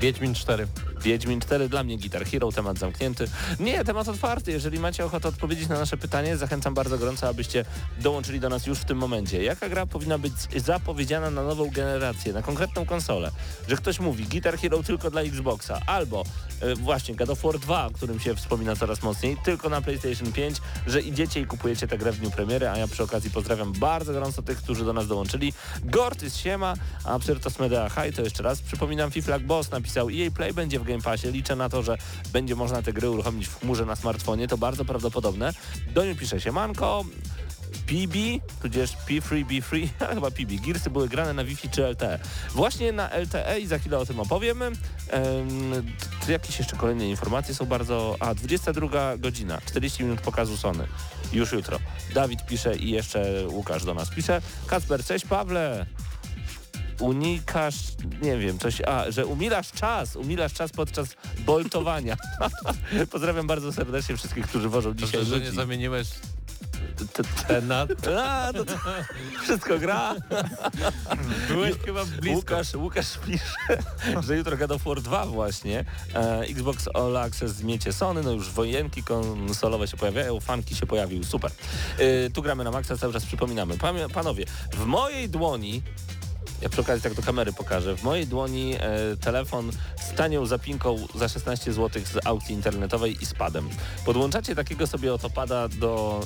Wiedźmin 4. Wiedźmin 4 dla mnie Guitar Hero, temat zamknięty. Nie, temat otwarty. Jeżeli macie ochotę odpowiedzieć na nasze pytanie, zachęcam bardzo gorąco, abyście dołączyli do nas już w tym momencie. Jaka gra powinna być zapowiedziana na nową generację, na konkretną konsolę? Że ktoś mówi Guitar Hero tylko dla Xboxa, albo e, właśnie God of War 2, o którym się wspomina coraz mocniej, tylko na PlayStation 5, że idziecie i kupujecie tę grę w dniu premiery, a ja przy okazji pozdrawiam bardzo gorąco tych, którzy do nas dołączyli. Gortys Siema, a Absyrtos Medea High to jeszcze raz przypominam, Fiflak Boss napisał EA Play będzie w Game Passie, liczę na to, że będzie można te gry uruchomić w chmurze na smartfonie, to bardzo prawdopodobne. Do niej pisze się Manko, PB, tudzież P3, B3, ale chyba PB. Gearsy były grane na Wi-Fi czy LTE. Właśnie na LTE i za chwilę o tym opowiemy. Ehm, jakieś jeszcze kolejne informacje są bardzo... A, 22 godzina, 40 minut pokazu Sony. Już jutro. Dawid pisze i jeszcze Łukasz do nas pisze. Kacper, cześć Pawle! Unikasz, nie wiem, coś, a, że umilasz czas, umilasz czas podczas boltowania. Pozdrawiam bardzo serdecznie wszystkich, którzy wożą dzisiaj Że, że nie zamieniłeś T- ten na... A, to, to wszystko gra. Byłeś chyba blisko. Łukasz, Łukasz pisze, że jutro God of War 2 właśnie. E, Xbox All Access zmiecie Sony, no już wojenki konsolowe się pojawiają, fanki się pojawił, super. E, tu gramy na maksa, cały czas przypominamy. Panowie, w mojej dłoni ja przy okazji tak do kamery pokażę. W mojej dłoni e, telefon z tanią zapinką za 16 zł z aukcji internetowej i z padem. Podłączacie takiego sobie oto pada do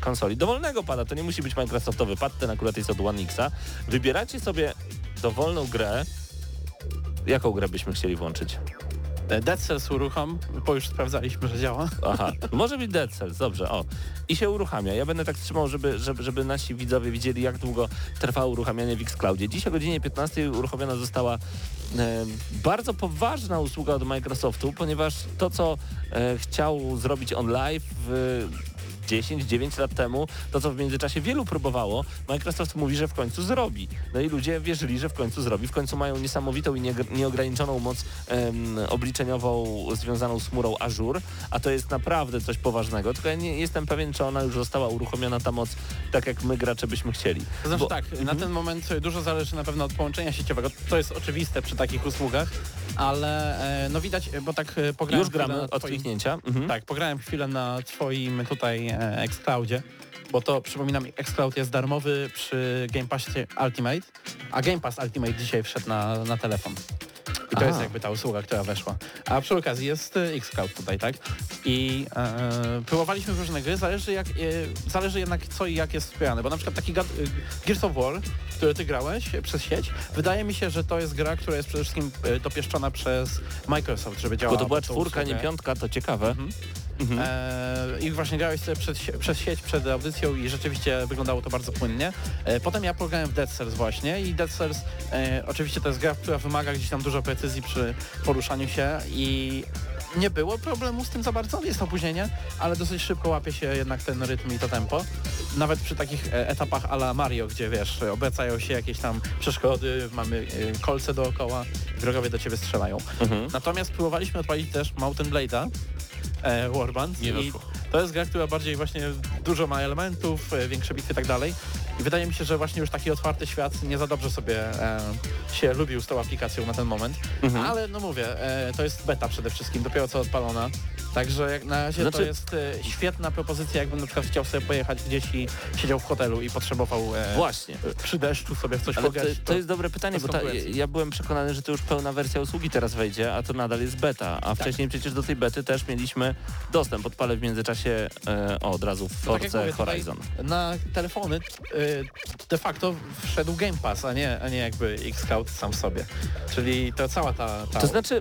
konsoli. Dowolnego pada, to nie musi być Microsoftowy pad, ten akurat jest od One Xa. Wybieracie sobie dowolną grę. Jaką grę byśmy chcieli włączyć? E, Dead Cells uruchom, bo już sprawdzaliśmy, że działa. Aha, może być Dead Cells, dobrze, o. I się uruchamia. Ja będę tak trzymał, żeby, żeby, żeby nasi widzowie widzieli, jak długo trwa uruchamianie w Xcloudzie. Dziś o godzinie 15 uruchomiona została e, bardzo poważna usługa od Microsoftu, ponieważ to, co e, chciał zrobić on live w 10-9 lat temu, to co w międzyczasie wielu próbowało, Microsoft mówi, że w końcu zrobi. No i ludzie wierzyli, że w końcu zrobi. W końcu mają niesamowitą i nieg- nieograniczoną moc em, obliczeniową związaną z chmurą Azure, a to jest naprawdę coś poważnego. Tylko ja nie jestem pewien, czy ona już została uruchomiona ta moc tak, jak my gracze byśmy chcieli. To znaczy Bo- tak, na ten moment dużo zależy na pewno od połączenia sieciowego. To jest oczywiste przy takich usługach, ale e, no widać, bo tak e, pograłem Już gramy od twoim- kliknięcia. Mhm. Tak, pograłem chwilę na twoim tutaj e, Xcloudzie, bo to przypominam, Xcloud jest darmowy przy Game Passie Ultimate, a Game Pass Ultimate dzisiaj wszedł na, na telefon. I to Aha. jest jakby ta usługa, która weszła. A przy okazji jest e, Xcloud tutaj, tak? I e, próbowaliśmy różne gry, zależy, jak, e, zależy jednak co i jak jest wspierane, bo na przykład taki Ga- e, Gears of War, który ty grałeś przez sieć, wydaje mi się, że to jest gra, która jest przede wszystkim e, dopieszczona przez Microsoft, żeby działała. Bo to była czwórka, nie piątka, to ciekawe. Mhm. Mhm. E, I właśnie grałeś sobie przed, przez sieć, przed audycją i rzeczywiście wyglądało to bardzo płynnie. E, potem ja pograłem w Dead Cells właśnie i Dead Cells e, oczywiście to jest gra, która wymaga gdzieś tam dużo precyzji przy poruszaniu się i nie było problemu z tym za bardzo, jest opóźnienie, ale dosyć szybko łapie się jednak ten rytm i to tempo. Nawet przy takich e, etapach a la Mario, gdzie wiesz, obracają się jakieś tam przeszkody, mamy e, kolce dookoła, wrogowie do ciebie strzelają. Mhm. Natomiast próbowaliśmy odpalić też Mountain Blade'a, e, Warband Nie i to jest gra, która bardziej właśnie dużo ma elementów, e, większe bitwy i tak dalej. I wydaje mi się, że właśnie już taki otwarty świat nie za dobrze sobie e, się lubił z tą aplikacją na ten moment. Mhm. Ale no mówię, e, to jest beta przede wszystkim, dopiero co odpalona. Także jak na razie to Znaczy- jest e, świetna propozycja, jakbym na przykład chciał sobie pojechać gdzieś i siedział w hotelu i potrzebował e, Właśnie. przy deszczu sobie w coś Ale to, pograć. to jest dobre pytanie, to bo ta, ja byłem przekonany, że to już pełna wersja usługi teraz wejdzie, a to nadal jest beta. A wcześniej przecież do tej bety też mieliśmy dostęp. Odpalę w międzyczasie e, o, od razu w No tak jak Force mówię, tutaj Horizon. Na telefony y, de facto wszedł Game Pass, a nie, a nie jakby Xcloud sam w sobie. Czyli to cała ta... ta To znaczy,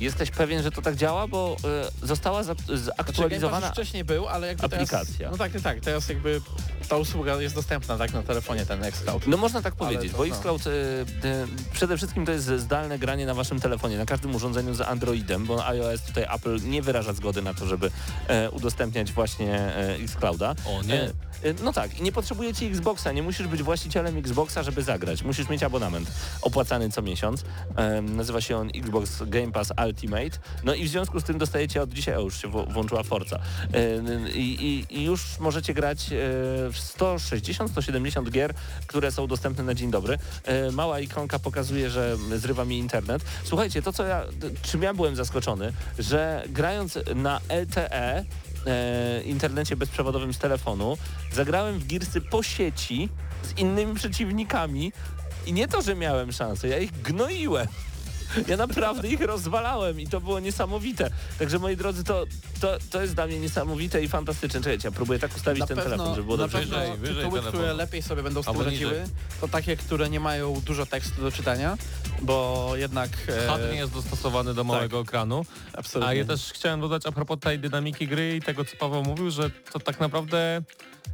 jesteś pewien, że to tak działa, bo e, została za, Znaczy, zaktualizowana... już wcześniej był, ale jakby aplikacja. Teraz, no tak, tak, teraz jakby ta usługa jest dostępna tak na telefonie, ten Xcloud. No można tak powiedzieć, to- bo no. Xcloud e, e, przede wszystkim to jest zdalne granie na waszym telefonie, na każdym urządzeniu z Androidem, bo iOS tutaj Apple nie wyraża zgody na to, żeby e, udostępniać właśnie e, Xclouda. O nie. E, no tak, i nie potrzebujecie Xboxa, nie musisz być właścicielem Xboxa, żeby zagrać. Musisz mieć abonament opłacany co miesiąc. Nazywa się on Xbox Game Pass Ultimate. No i w związku z tym dostajecie od dzisiaj, o już się w- włączyła Forza. I, i, I już możecie grać e, w 160-170 gier, które są dostępne na dzień dobry. E, mała ikonka pokazuje, że zrywa mi internet. Słuchajcie, to co ja, czym ja byłem zaskoczony, że grając na LTE, e, internecie bezprzewodowym z telefonu, zagrałem w Gearsy po sieci z innymi przeciwnikami i nie to, że miałem szansę, ja ich gnoiłem. Ja naprawdę ich rozwalałem i to było niesamowite. Także moi drodzy, to, to, to jest dla mnie niesamowite i fantastyczne. Czekajcie, ja próbuję tak ustawić Na ten pewno, telefon, żeby było na dobrze. pewno Wyżej, wyżej tytuły, telefonu. które lepiej sobie będą z tym radziły, to takie, które nie mają dużo tekstu do czytania, bo jednak... e, HUD nie jest dostosowany do małego ekranu. Absolutnie. A ja też chciałem dodać a propos tej dynamiki gry i tego, co Paweł mówił, że to tak naprawdę...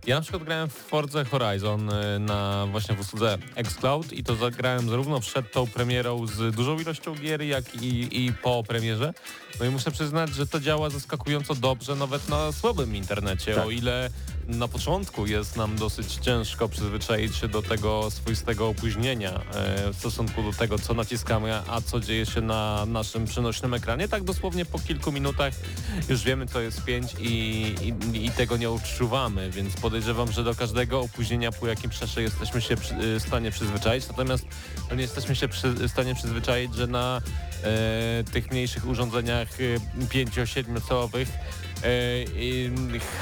Ja na przykład grałem w Forza Horizon y, na właśnie w usłudze xCloud i to zagrałem zarówno przed tą premierą z dużą ilością gier, jak i, i po premierze. No i muszę przyznać, że to działa zaskakująco dobrze nawet na słabym internecie, Tak. o ile na początku jest nam dosyć ciężko przyzwyczaić się do tego swoistego opóźnienia e, w stosunku do tego, co naciskamy, a co dzieje się na naszym przenośnym ekranie. Tak dosłownie po kilku minutach już wiemy, co jest 5 i, i, i tego nie odczuwamy, więc podejrzewam, że do każdego opóźnienia po jakimś czasie jesteśmy się przy, w stanie przyzwyczaić, natomiast no nie jesteśmy się w stanie przyzwyczaić, że na e, tych mniejszych urządzeniach e, 5-7 calowych E, i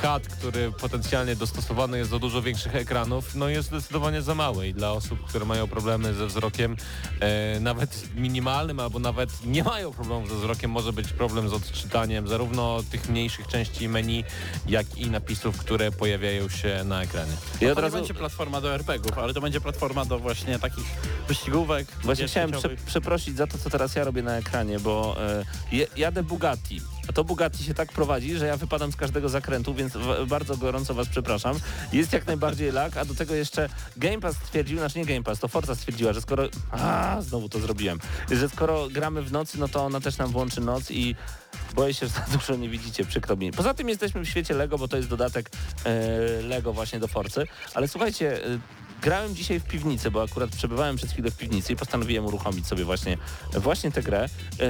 HUD, który potencjalnie dostosowany jest do dużo większych ekranów, no jest zdecydowanie za mały i dla osób, które mają problemy ze wzrokiem e, nawet minimalnym albo nawet nie mają problemów ze wzrokiem, może być problem z odczytaniem zarówno tych mniejszych części menu, jak i napisów, które pojawiają się na ekranie. I od to razu nie będzie platforma do RPG-ów, ale to będzie platforma do właśnie takich wyścigówek. właśnie chciałem prze, przeprosić za to, co teraz ja robię na ekranie, bo e, jadę Bugatti. A to Bugatti się tak prowadzi, że ja wypadam z każdego zakrętu, więc bardzo gorąco was przepraszam. Jest jak najbardziej lag, a do tego jeszcze Game Pass stwierdził, znaczy nie Game Pass, to Forza stwierdziła, że skoro... A, znowu to zrobiłem. Że skoro gramy w nocy, no to ona też nam włączy noc i boję się, że za dużo nie widzicie, przykro mi. Poza tym jesteśmy w świecie Lego, bo to jest dodatek e, Lego właśnie do Forcy. Ale słuchajcie, e, grałem dzisiaj w piwnicy, bo akurat przebywałem przez chwilę w piwnicy i postanowiłem uruchomić sobie właśnie, właśnie tę grę. E,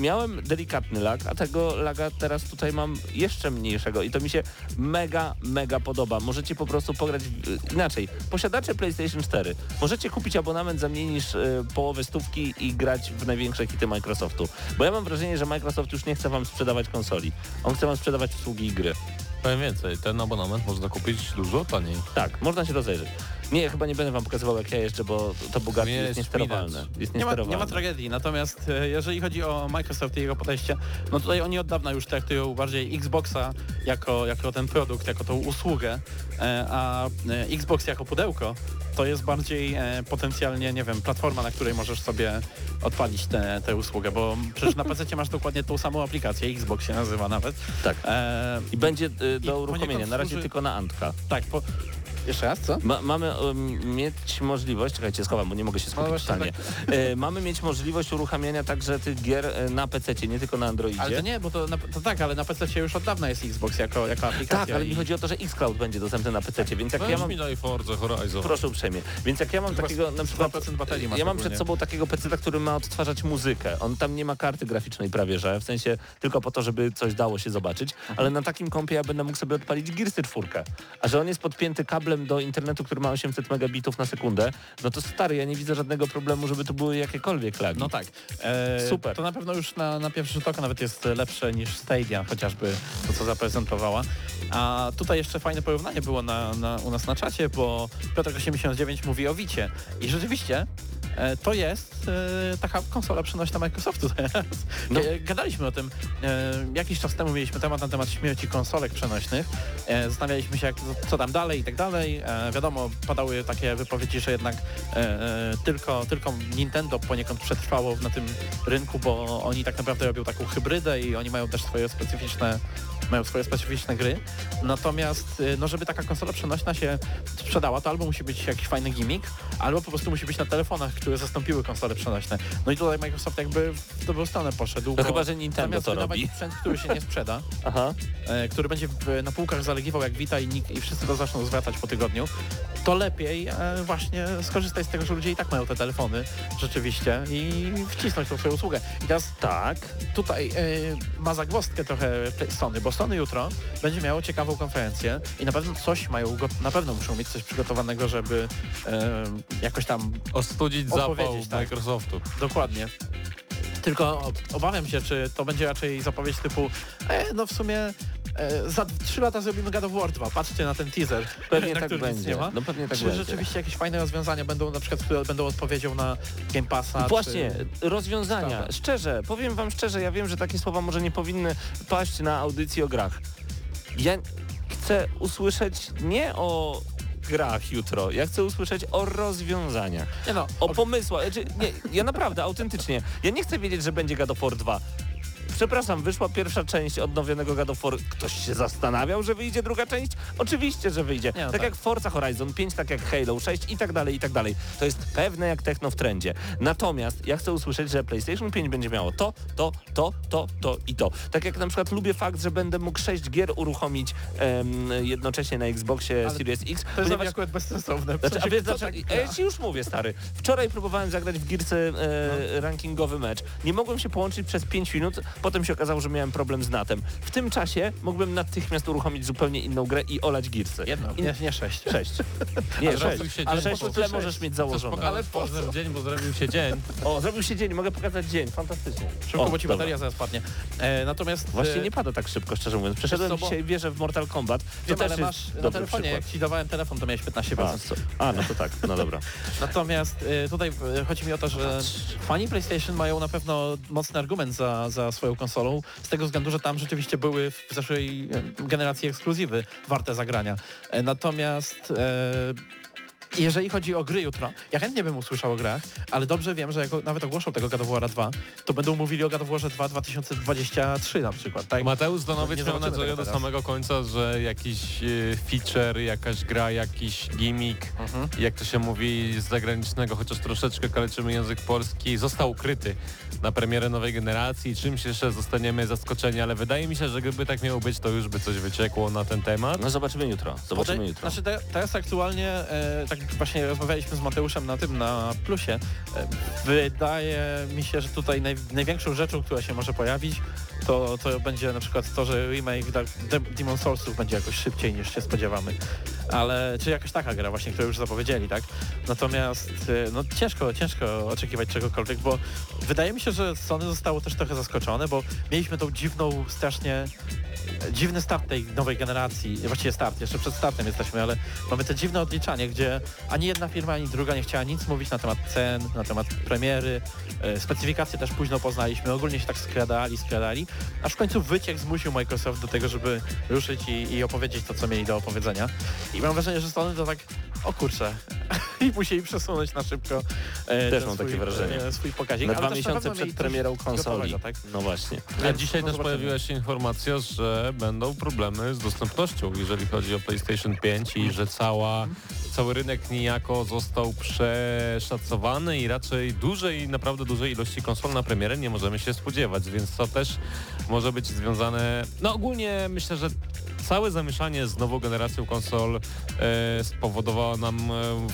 miałem delikatny lag, a tego laga teraz tutaj mam jeszcze mniejszego i to mi się mega, mega podoba. Możecie po prostu pograć inaczej. Posiadacze PlayStation 4, możecie kupić abonament za mniej niż e, połowę stówki i grać w największe hity Microsoftu. Bo ja mam wrażenie, że Microsoft już nie chce wam sprzedawać konsoli. On chce wam sprzedawać usługi i gry. Powiem więcej, ten abonament można kupić dużo taniej. Tak, można się rozejrzeć. Nie, chyba nie będę wam pokazywał jak ja jeżdżę, bo to Bugatti jest jest niesterowalne. Jest Nie ma, nie ma tragedii, natomiast e, jeżeli chodzi o Microsoft i jego podejście, no tutaj oni od dawna już traktują bardziej Xboxa jako, jako ten produkt, jako tą usługę, e, a e, Xbox jako pudełko to jest bardziej potencjalnie, nie wiem, platforma, na której możesz sobie odpalić tę usługę, bo przecież na PC masz dokładnie tą samą aplikację, Xbox się nazywa nawet. Tak. E, I będzie do uruchomienia, na razie służy- tylko na Antka. tak, po... Jeszcze raz, co? Ma, mamy um, mieć możliwość, czekajcie, schowam, bo nie mogę się skupić właśnie totalnie. E, mamy mieć możliwość uruchamiania także tych gier e, na PC, nie tylko na Androidzie. Ale to nie, bo to, na, to tak, ale na PC już od dawna jest Xbox jako, jako aplikacja. tak, ale i- mi chodzi o to, że Xcloud będzie dostępny na PC, więc jak ja Weź mam... mi daj Forza Horizon. Proszę uprzejmie. Więc jak ja mam takiego na przykład... 2% baterii masz Ja mam przed sobą takiego PC, który ma odtwarzać muzykę. On tam nie ma karty graficznej prawie, że w sensie tylko po to, żeby coś dało się zobaczyć, ale na takim kompie ja będę mógł sobie odpalić Gearsy 4. A że on jest podpięty kablem do internetu, który ma 800 megabitów na sekundę, no to stary, ja nie widzę żadnego problemu, żeby to były jakiekolwiek lagi. No tak. E, Super. To na pewno już na, na pierwszy rzut oka nawet jest lepsze niż Stadia, chociażby to, co zaprezentowała. A tutaj jeszcze fajne porównanie było na, na, u nas na czacie, bo Piotr89 mówi o Wicie. I rzeczywiście to jest e, taka konsola przenośna Microsoftu teraz. No. E, Gadaliśmy o tym. E, jakiś czas temu mieliśmy temat na temat śmierci konsolek przenośnych. E, zastanawialiśmy się, jak, co tam dalej i tak dalej. E, wiadomo, padały takie wypowiedzi, że jednak e, e, tylko, tylko Nintendo poniekąd przetrwało na tym rynku, bo oni tak naprawdę robią taką hybrydę i oni mają też swoje specyficzne mają swoje specyficzne gry. Natomiast, no żeby taka konsola przenośna się sprzedała, to albo musi być jakiś fajny gimmick, albo po prostu musi być na telefonach, które zastąpiły konsole przenośne. No i tutaj Microsoft jakby w dobrą stronę poszedł. Bo chyba, że Nintendo to robi. sprzęt, który się nie sprzeda, Aha. e, który będzie na półkach zalegiwał jak Vita i, nikt, i wszyscy to zaczną zwracać po tygodniu, to lepiej e, właśnie skorzystać z tego, że ludzie i tak mają te telefony rzeczywiście i wcisnąć tą swoją usługę. I teraz Tak. tutaj e, ma zagwozdkę trochę Sony, bo Sony jutro będzie miało ciekawą konferencję i na pewno coś mają, go, na pewno muszą mieć coś przygotowanego, żeby jakoś tam Ostudzić zapał tak. Microsoftu. Dokładnie. Tylko obawiam się, czy to będzie raczej zapowiedź typu e, no w sumie e, za 3 lata zrobimy God of War 2, patrzcie na ten teaser, Pewnie tak nic będzie. nie ma. No pewnie tak czy będzie. rzeczywiście jakieś fajne rozwiązania będą na przykład, które będą odpowiedzią na Game Passa? Właśnie, Czy... rozwiązania. Sprawę. Szczerze, powiem wam szczerze, ja wiem, że takie słowa może nie powinny paść na audycji o grach. Ja chcę usłyszeć nie o grach jutro, ja chcę usłyszeć o rozwiązaniach. Nie no, O pomysłach. Znaczy, nie, ja naprawdę, autentycznie. Ja nie chcę wiedzieć, że będzie God of War 2. Przepraszam, wyszła pierwsza część odnowionego God of War. Ktoś się zastanawiał, że wyjdzie druga część? Oczywiście, że wyjdzie. Nie, no tak, tak. jak Forza Horizon 5, tak jak Halo 6 i tak dalej, i tak dalej. To jest pewne jak techno w trendzie. Natomiast ja chcę usłyszeć, że PlayStation 5 będzie miało to, to, to, to, to i to. Tak jak na przykład lubię fakt, że będę mógł 6 gier uruchomić em, jednocześnie na Xboxie Ale Series X. to jest akurat bezsensowne. Znaczy, a wiesz, dlaczego? tak gra? ja ci już mówię, stary. Wczoraj próbowałem zagrać w Girce e, No. rankingowy mecz. Nie mogłem się połączyć przez 5 minut, potem się okazało, że miałem problem z natem. W tym czasie mógłbym natychmiast uruchomić zupełnie inną grę i olać Girce. Jedno, I, nie, nie sześć. Sześć. Nie, Ale sześć. się Ale dzień, sześć po w tle możesz mieć założone. pokazać pozdrow dzień, bo zrobił się dzień. O, zrobił się dzień, mogę pokazać dzień. Fantastycznie. Szybko, O, bo ci dobra. bateria zaraz padnie. E, natomiast... Właśnie e, nie pada tak szybko, szczerze mówiąc. Przeszedłem co, bo- dzisiaj wieżę w Mortal Kombat. To Wiem, też ale jest masz na dobry telefonie, przykład. jak ci dawałem telefon, to miałeś 15%. A, a, no to tak, no dobra. Natomiast y, tutaj y, chodzi mi o to, że fani PlayStation mają na pewno mocny argument za, za swoją konsolą, z tego względu, że tam rzeczywiście były w zeszłej y, generacji ekskluzywy warte zagrania. E, Natomiast e, jeżeli chodzi o gry jutro, ja chętnie bym usłyszał o grach, ale dobrze wiem, że jak nawet ogłoszą tego God of War 2, to będą mówili o God of War 2 2023 na przykład, tak? Mateusz Zdanowicz Nie miał nadzieję do samego końca, że jakiś e, feature, jakaś gra, jakiś gimmick, Mhm. jak to się mówi z zagranicznego, chociaż troszeczkę kaleczymy język polski, został ukryty na premierę nowej generacji. Czymś jeszcze zostaniemy zaskoczeni, ale wydaje mi się, że gdyby tak miało być, to już by coś wyciekło na ten temat. No zobaczymy jutro. Zobaczymy Potem- jutro. Znaczy te, teraz aktualnie, e, tak właśnie rozmawialiśmy z Mateuszem na tym, na plusie, e, wydaje mi się, że tutaj naj, największą rzeczą, która się może pojawić, to, to będzie na przykład to, że remake Demon Soulsów będzie jakoś szybciej niż się spodziewamy. Ale, czy jakaś taka gra właśnie, którą już zapowiedzieli, tak? Natomiast e, no ciężko, ciężko oczekiwać czegokolwiek, bo wydaje mi się, że Sony zostało też trochę zaskoczone, bo mieliśmy tą dziwną, strasznie dziwny start tej nowej generacji, właściwie start, jeszcze przed startem jesteśmy, ale mamy te dziwne odliczanie, gdzie ani jedna firma, ani druga nie chciała nic mówić na temat cen, na temat premiery, e, specyfikacje też późno poznaliśmy, ogólnie się tak skradali, skradali, aż w końcu wyciek zmusił Microsoft do tego, żeby ruszyć i, i opowiedzieć to, co mieli do opowiedzenia. I mam wrażenie, że Sony to tak, o kurczę, i musieli przesunąć na szybko e, Też mam swój, takie wrażenie. e, swój pokazik. Na dwa miesiące przed premierą konsoli. gotowego, Tak? No właśnie. A Więc dzisiaj no też zobaczymy. pojawiła się informacja, że będą problemy z dostępnością, jeżeli chodzi o PlayStation 5 i że cała, cały rynek niejako został przeszacowany i raczej dużej, naprawdę dużej ilości konsol na premierę nie możemy się spodziewać, więc to też może być związane, no ogólnie myślę, że całe zamieszanie z nową generacją konsol e, spowodowała nam e,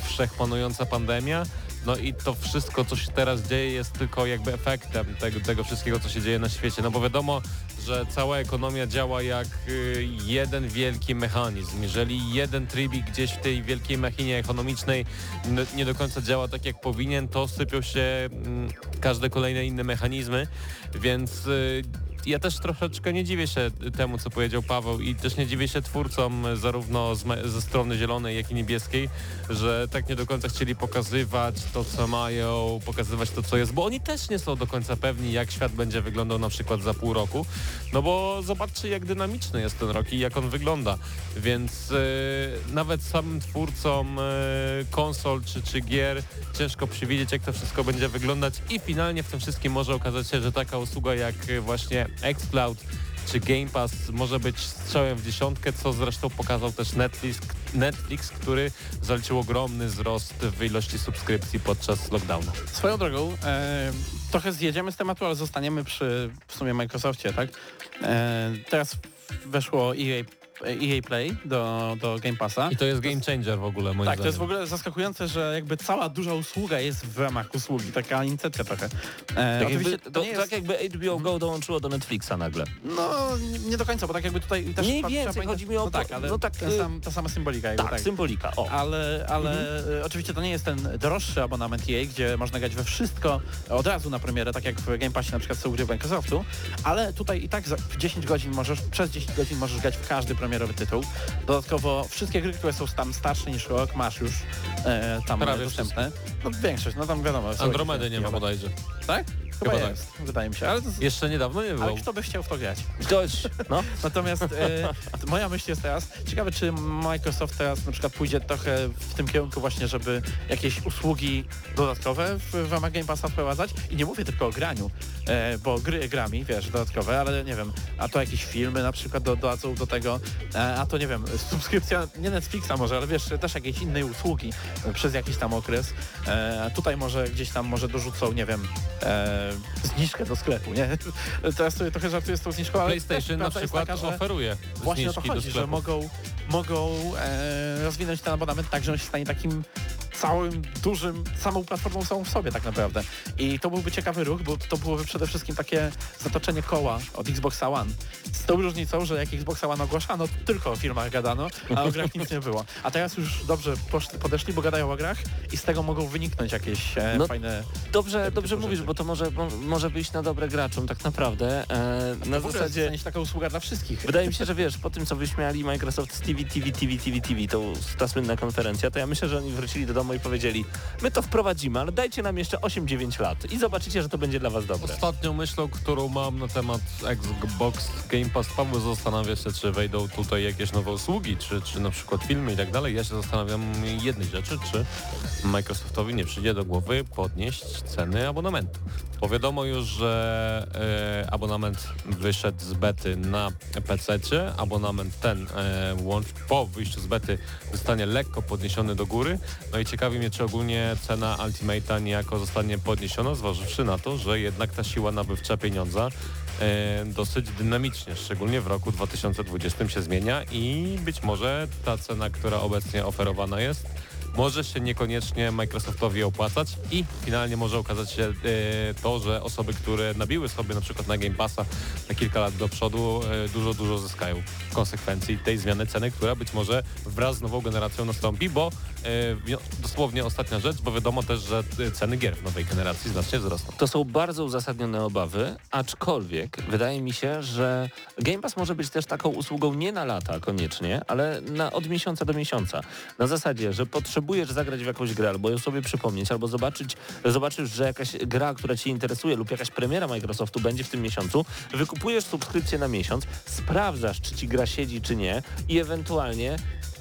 wszechpanująca pandemia. No i to wszystko, co się teraz dzieje, jest tylko jakby efektem tego, tego wszystkiego, co się dzieje na świecie. No bo wiadomo, że cała ekonomia działa jak y, jeden wielki mechanizm. Jeżeli jeden trybik gdzieś w tej wielkiej machinie ekonomicznej nie do końca działa tak, jak powinien, to sypią się mm, każde kolejne inne mechanizmy, więc y, ja też troszeczkę nie dziwię się temu, co powiedział Paweł i też nie dziwię się twórcom y, zarówno ze strony zielonej, jak i niebieskiej, że tak nie do końca chcieli pokazywać to, co mają, pokazywać to, co jest, bo oni też nie są do końca pewni, jak świat będzie wyglądał na przykład za pół roku, no bo zobaczcie, jak dynamiczny jest ten rok i jak on wygląda, więc y, nawet samym twórcom y, konsol czy, czy gier ciężko przewidzieć, jak to wszystko będzie wyglądać i finalnie w tym wszystkim może okazać się, że taka usługa jak właśnie xCloud czy Game Pass może być strzałem w dziesiątkę, co zresztą pokazał też Netflix, Netflix który zaliczył ogromny wzrost w ilości subskrypcji podczas lockdownu. Swoją drogą, e, trochę zjedziemy z tematu, ale zostaniemy przy w sumie Microsoftie, tak? E, teraz weszło EA EA Play do, do Game Passa. I to jest game changer w ogóle, moim Tak, to zdaniem. jest w ogóle zaskakujące, że jakby cała duża usługa jest w ramach usługi, taka inicjatywa trochę. E, Tak jakby, to to, nie jest, tak jakby HBO Go dołączyło do Netflixa nagle. no nie- do końca, bo tak jakby tutaj też Mniej więcej, pamiętać- chodzi mi o No to- tak, ale no tak, y- sam, ta sama symbolika. Jakby, Tak, tak. symbolika. O. Ale, ale Mhm. e, oczywiście to nie jest ten droższy abonament EA, gdzie można grać we wszystko od razu na premierę, tak jak w Game Passie na przykład są gry Microsoftu, ale tutaj i tak za w 10 godzin możesz, przez 10 godzin możesz grać w każdy premierowy tytuł. Dodatkowo wszystkie gry, które są tam starsze niż rok, masz już e, tam Prawie dostępne. No większość, no tam wiadomo. Andromedy nie ma bodajże. Tak? Chyba, Chyba tak. jest, wydaje mi się. Ale, to, Jeszcze niedawno nie było. ale kto by chciał w to grać? Dość, no. Natomiast e, moja myśl jest teraz, ciekawe czy Microsoft teraz na przykład pójdzie trochę w tym kierunku właśnie, żeby jakieś usługi dodatkowe w, w ramach Game Passa wprowadzać i nie mówię tylko o graniu, e, bo gry grami, wiesz, dodatkowe, ale nie wiem, a to jakieś filmy na przykład do, dodadzą do tego, e, a to nie wiem, subskrypcja, nie Netflixa może, ale wiesz, też jakiejś innej usługi przez jakiś tam okres. E, a tutaj może gdzieś tam może dorzucą, nie wiem, e, zniżkę do sklepu, nie? Teraz sobie trochę żartuję z tą zniżką, ale też PlayStation na przykład taka, że- oferuje Właśnie o to chodzi, że mogą, mogą e, rozwinąć ten abonament tak, że on się stanie takim całym, dużym, samą platformą samą w sobie tak naprawdę. I to byłby ciekawy ruch, bo to byłoby przede wszystkim takie zatoczenie koła od Xboxa One. Z tą różnicą, że jak Xboxa One ogłaszano, tylko o filmach gadano, a o grach nic nie było. A teraz już dobrze poszli, podeszli, bo gadają o grach i z tego mogą wyniknąć jakieś e, No, fajne... Dobrze, dobrze mówisz, bo to może, mo, może wyjść na dobre graczom tak naprawdę. E, na w ogóle zasadzie... taka usługa dla wszystkich. Wydaje mi się, że wiesz, po tym co wyśmiali Microsoft z TV, TV, TV, TV, TV, to ta słynna konferencja, to ja myślę, że oni wrócili do domu i powiedzieli, my to wprowadzimy, ale dajcie nam jeszcze 8-9 lat i zobaczycie, że to będzie dla was dobre. Ostatnią myślą, którą mam na temat Xbox Game Pass, Paweł zastanawia się, czy wejdą tutaj jakieś nowe usługi, czy, czy na przykład filmy i tak dalej. Ja się zastanawiam jednej rzeczy, czy Microsoftowi nie przyjdzie do głowy podnieść ceny abonamentu. Bo wiadomo już, że e, abonament wyszedł z bety na PC, abonament ten e, łącz po wyjściu z bety zostanie lekko podniesiony do góry. No i ciekawi mnie, czy ogólnie cena Ultimate'a niejako zostanie podniesiona, zważywszy na to, że jednak ta siła nabywcza pieniądza e, dosyć dynamicznie, szczególnie w roku 2020 się zmienia i być może ta cena, która obecnie oferowana jest, może się niekoniecznie Microsoftowi opłacać i finalnie może okazać się e, to, że osoby, które nabiły sobie na przykład na Game Passa na kilka lat do przodu, e, dużo, dużo zyskają w konsekwencji tej zmiany ceny, która być może wraz z nową generacją nastąpi, bo e, dosłownie ostatnia rzecz, bo wiadomo też, że ceny gier w nowej generacji znacznie wzrosną. To są bardzo uzasadnione obawy, aczkolwiek wydaje mi się, że Game Pass może być też taką usługą nie na lata koniecznie, ale na, od miesiąca do miesiąca. Na zasadzie, że potrzebujesz zagrać w jakąś grę, albo ją sobie przypomnieć, albo zobaczyć, zobaczysz, że jakaś gra, która Cię interesuje lub jakaś premiera Microsoftu będzie w tym miesiącu, wykupujesz subskrypcję na miesiąc, sprawdzasz, czy Ci gra siedzi, czy nie i ewentualnie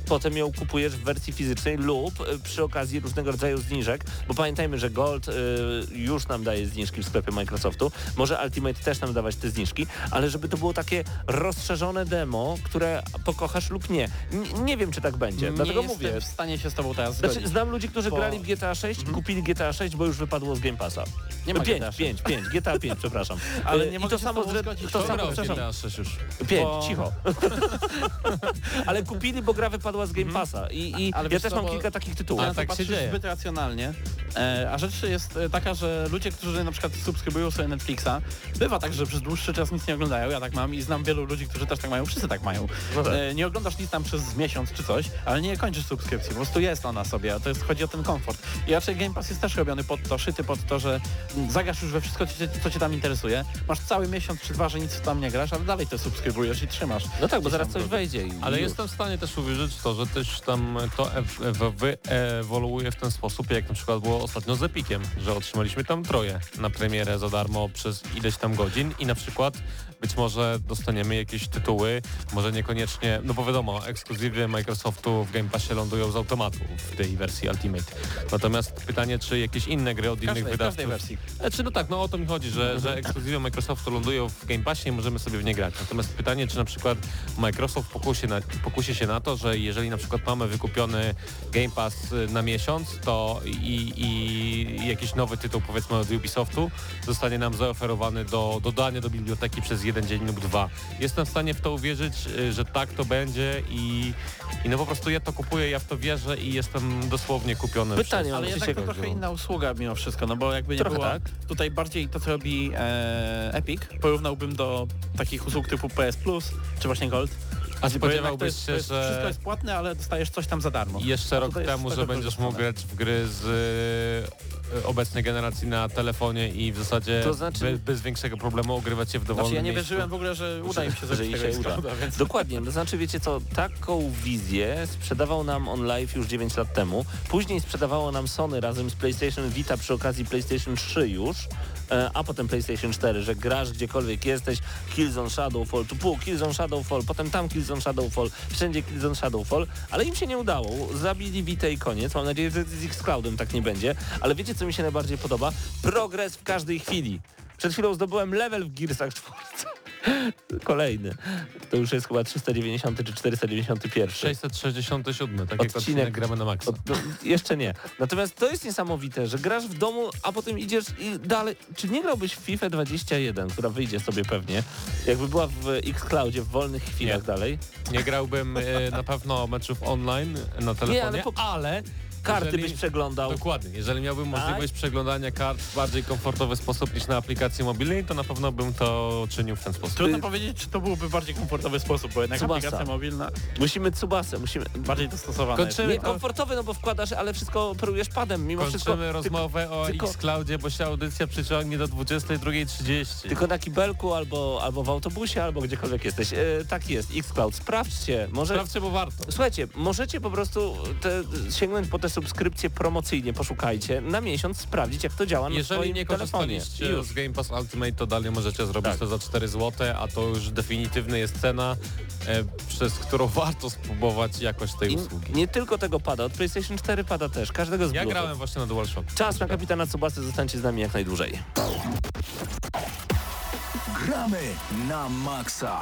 potem ją kupujesz w wersji fizycznej lub y, przy okazji różnego rodzaju zniżek, bo pamiętajmy, że Gold y, już nam daje zniżki w sklepie Microsoftu, może Ultimate też nam dawać te zniżki, ale żeby to było takie rozszerzone demo, które pokochasz lub nie. N nie wiem, czy tak będzie, dlatego nie mówię. jestem w stanie się z tobą teraz zgodzić. Znaczy, znam ludzi, którzy bo- grali w GTA 6 i kupili GTA 6, bo już wypadło z Game Passa. Nie ma 5, GTA 6. 5, 5, GTA 5, przepraszam. Ale Y, nie mogę to się z samo tobą zre- zgodzić. to samo, GTA 6 już. 5, bo- cicho. Ale kupili, bo gra wypadła z Game Passa i, i Ale ja też co, mam bo- kilka takich tytułów. Ale A tak się dzieje. zbyt racjonalnie. E, a rzecz jest e, taka, że ludzie, którzy na przykład subskrybują sobie Netflixa, bywa tak, że przez dłuższy czas nic nie oglądają, ja tak mam i znam wielu ludzi, którzy też tak mają, wszyscy tak mają. No tak. E, nie oglądasz nic tam przez miesiąc czy coś, ale nie kończysz subskrypcji, po prostu jest ona sobie, a to jest, chodzi o ten komfort. I raczej Game Pass jest też robiony pod to, szyty pod to, że zagrasz już we wszystko, co cię, tam interesuje, masz cały miesiąc czy dwa, że nic tam nie grasz, ale dalej to subskrybujesz i trzymasz. No tak, bo zaraz coś wejdzie i Ale jestem w stanie też uwierzyć w że też tam to ew- ew- wyewoluuje w ten sposób, jak na przykład było ostatnio z Epikiem, że otrzymaliśmy tam troje na premierę za darmo przez ileś tam godzin i na przykład być może dostaniemy jakieś tytuły, może niekoniecznie, no bo wiadomo, ekskluzywy Microsoftu w Game Passie lądują z automatu w tej wersji Ultimate. Natomiast pytanie, czy jakieś inne gry od W innych każdej, w każdej wydawców wersji. Znaczy no tak, no o to mi chodzi, że, że ekskluzywy Microsoftu lądują w Game Passie i możemy sobie w nie grać. Natomiast pytanie, czy na przykład Microsoft pokusi, na, pokusi się na to, że jeżeli na przykład mamy wykupiony Game Pass y, na miesiąc, to i, i jakiś nowy tytuł powiedzmy od Ubisoftu zostanie nam zaoferowany do dodania do biblioteki przez jeden dzień lub dwa. Jestem w stanie w to uwierzyć, y, że tak to będzie i, i no po prostu ja to kupuję, ja w to wierzę i jestem dosłownie kupiony. Pytanie przez- Ale jednak się to trochę inna usługa mimo wszystko, no bo jakby nie Trochę było tak. tutaj bardziej to, co robi e, Epic, porównałbym do takich usług typu PS Plus, czy właśnie Gold. A spodziewałbyś jest, się, jest, Wszystko że jest płatne, ale dostajesz coś tam za darmo. jeszcze rok temu, że będziesz mógł grać w gry z y, obecnej generacji na telefonie i w zasadzie To znaczy- bez, bez większego problemu ogrywać się w dowolnym Znaczy ja nie miejscu. wierzyłem w ogóle, że uda im się że zrobić tego się uda. Xclouda, więc... Dokładnie, to znaczy wiecie co, taką wizję sprzedawał nam On Live już 9 lat temu. Później sprzedawało nam Sony razem z PlayStation Vita przy okazji PlayStation 3 już, a potem PlayStation 4, że grasz gdziekolwiek jesteś, Killzone Shadowfall, tu pół Killzone Shadowfall, potem tam Killzone Shadowfall, wszędzie Killzone Shadowfall, ale im się nie udało. Zabili Vita i koniec. Mam nadzieję, że z Xcloudem tak nie będzie. Ale wiecie co mi się najbardziej podoba? Progres w każdej chwili. Przed chwilą zdobyłem level w Gearsach 4. Kolejny. To już jest chyba 390 czy 491. 667, tak jak Odcinek- odcinek gramy na maksa. O, no, jeszcze nie. Natomiast to jest niesamowite, że grasz w domu, a potem idziesz i dalej. Czy nie grałbyś w FIFA 21, która wyjdzie sobie pewnie, jakby była w Xcloudzie w wolnych chwilach Nie. dalej? Nie grałbym y, na pewno meczów online na telefonie, ale ale, po- Karty jeżeli- byś przeglądał. Dokładnie. Jeżeli miałbym Tak? możliwość przeglądania kart w bardziej komfortowy sposób niż na aplikacji mobilnej, to na pewno bym to czynił w ten sposób. Trudno Y- powiedzieć, czy to byłby bardziej komfortowy sposób, bo jednak Tsubasa. aplikacja mobilna Musimy Tsubasę, musimy... bardziej dostosowana Kończymy. Nie komfortowy, no bo wkładasz, ale wszystko operujesz padem, mimo wszystko. Kończymy rozmowę o tylko- Xcloudzie, bo się audycja przyciągnie do 22.30. Tylko na kibelku albo, albo w autobusie, albo gdziekolwiek jesteś. E, tak jest, Xcloud. Sprawdźcie. Może Sprawdźcie, bo warto. Słuchajcie, możecie po prostu te, sięgnąć po te subskrypcje promocyjnie, poszukajcie, na miesiąc sprawdzić, jak to działa na Jeżeli swoim nie telefonie. Korzystaliście już. z Game Pass Ultimate, to dalej możecie zrobić Tak. to za 4 zł, a to już definitywnie jest cena, e, przez którą warto spróbować jakość tej I usługi. nie tylko tego pada, od PlayStation 4 pada też, każdego z Ja Bluetooth. grałem właśnie na DualShock. Czas na kapitana Tsubasy, zostańcie z nami jak najdłużej. Gramy na maksa.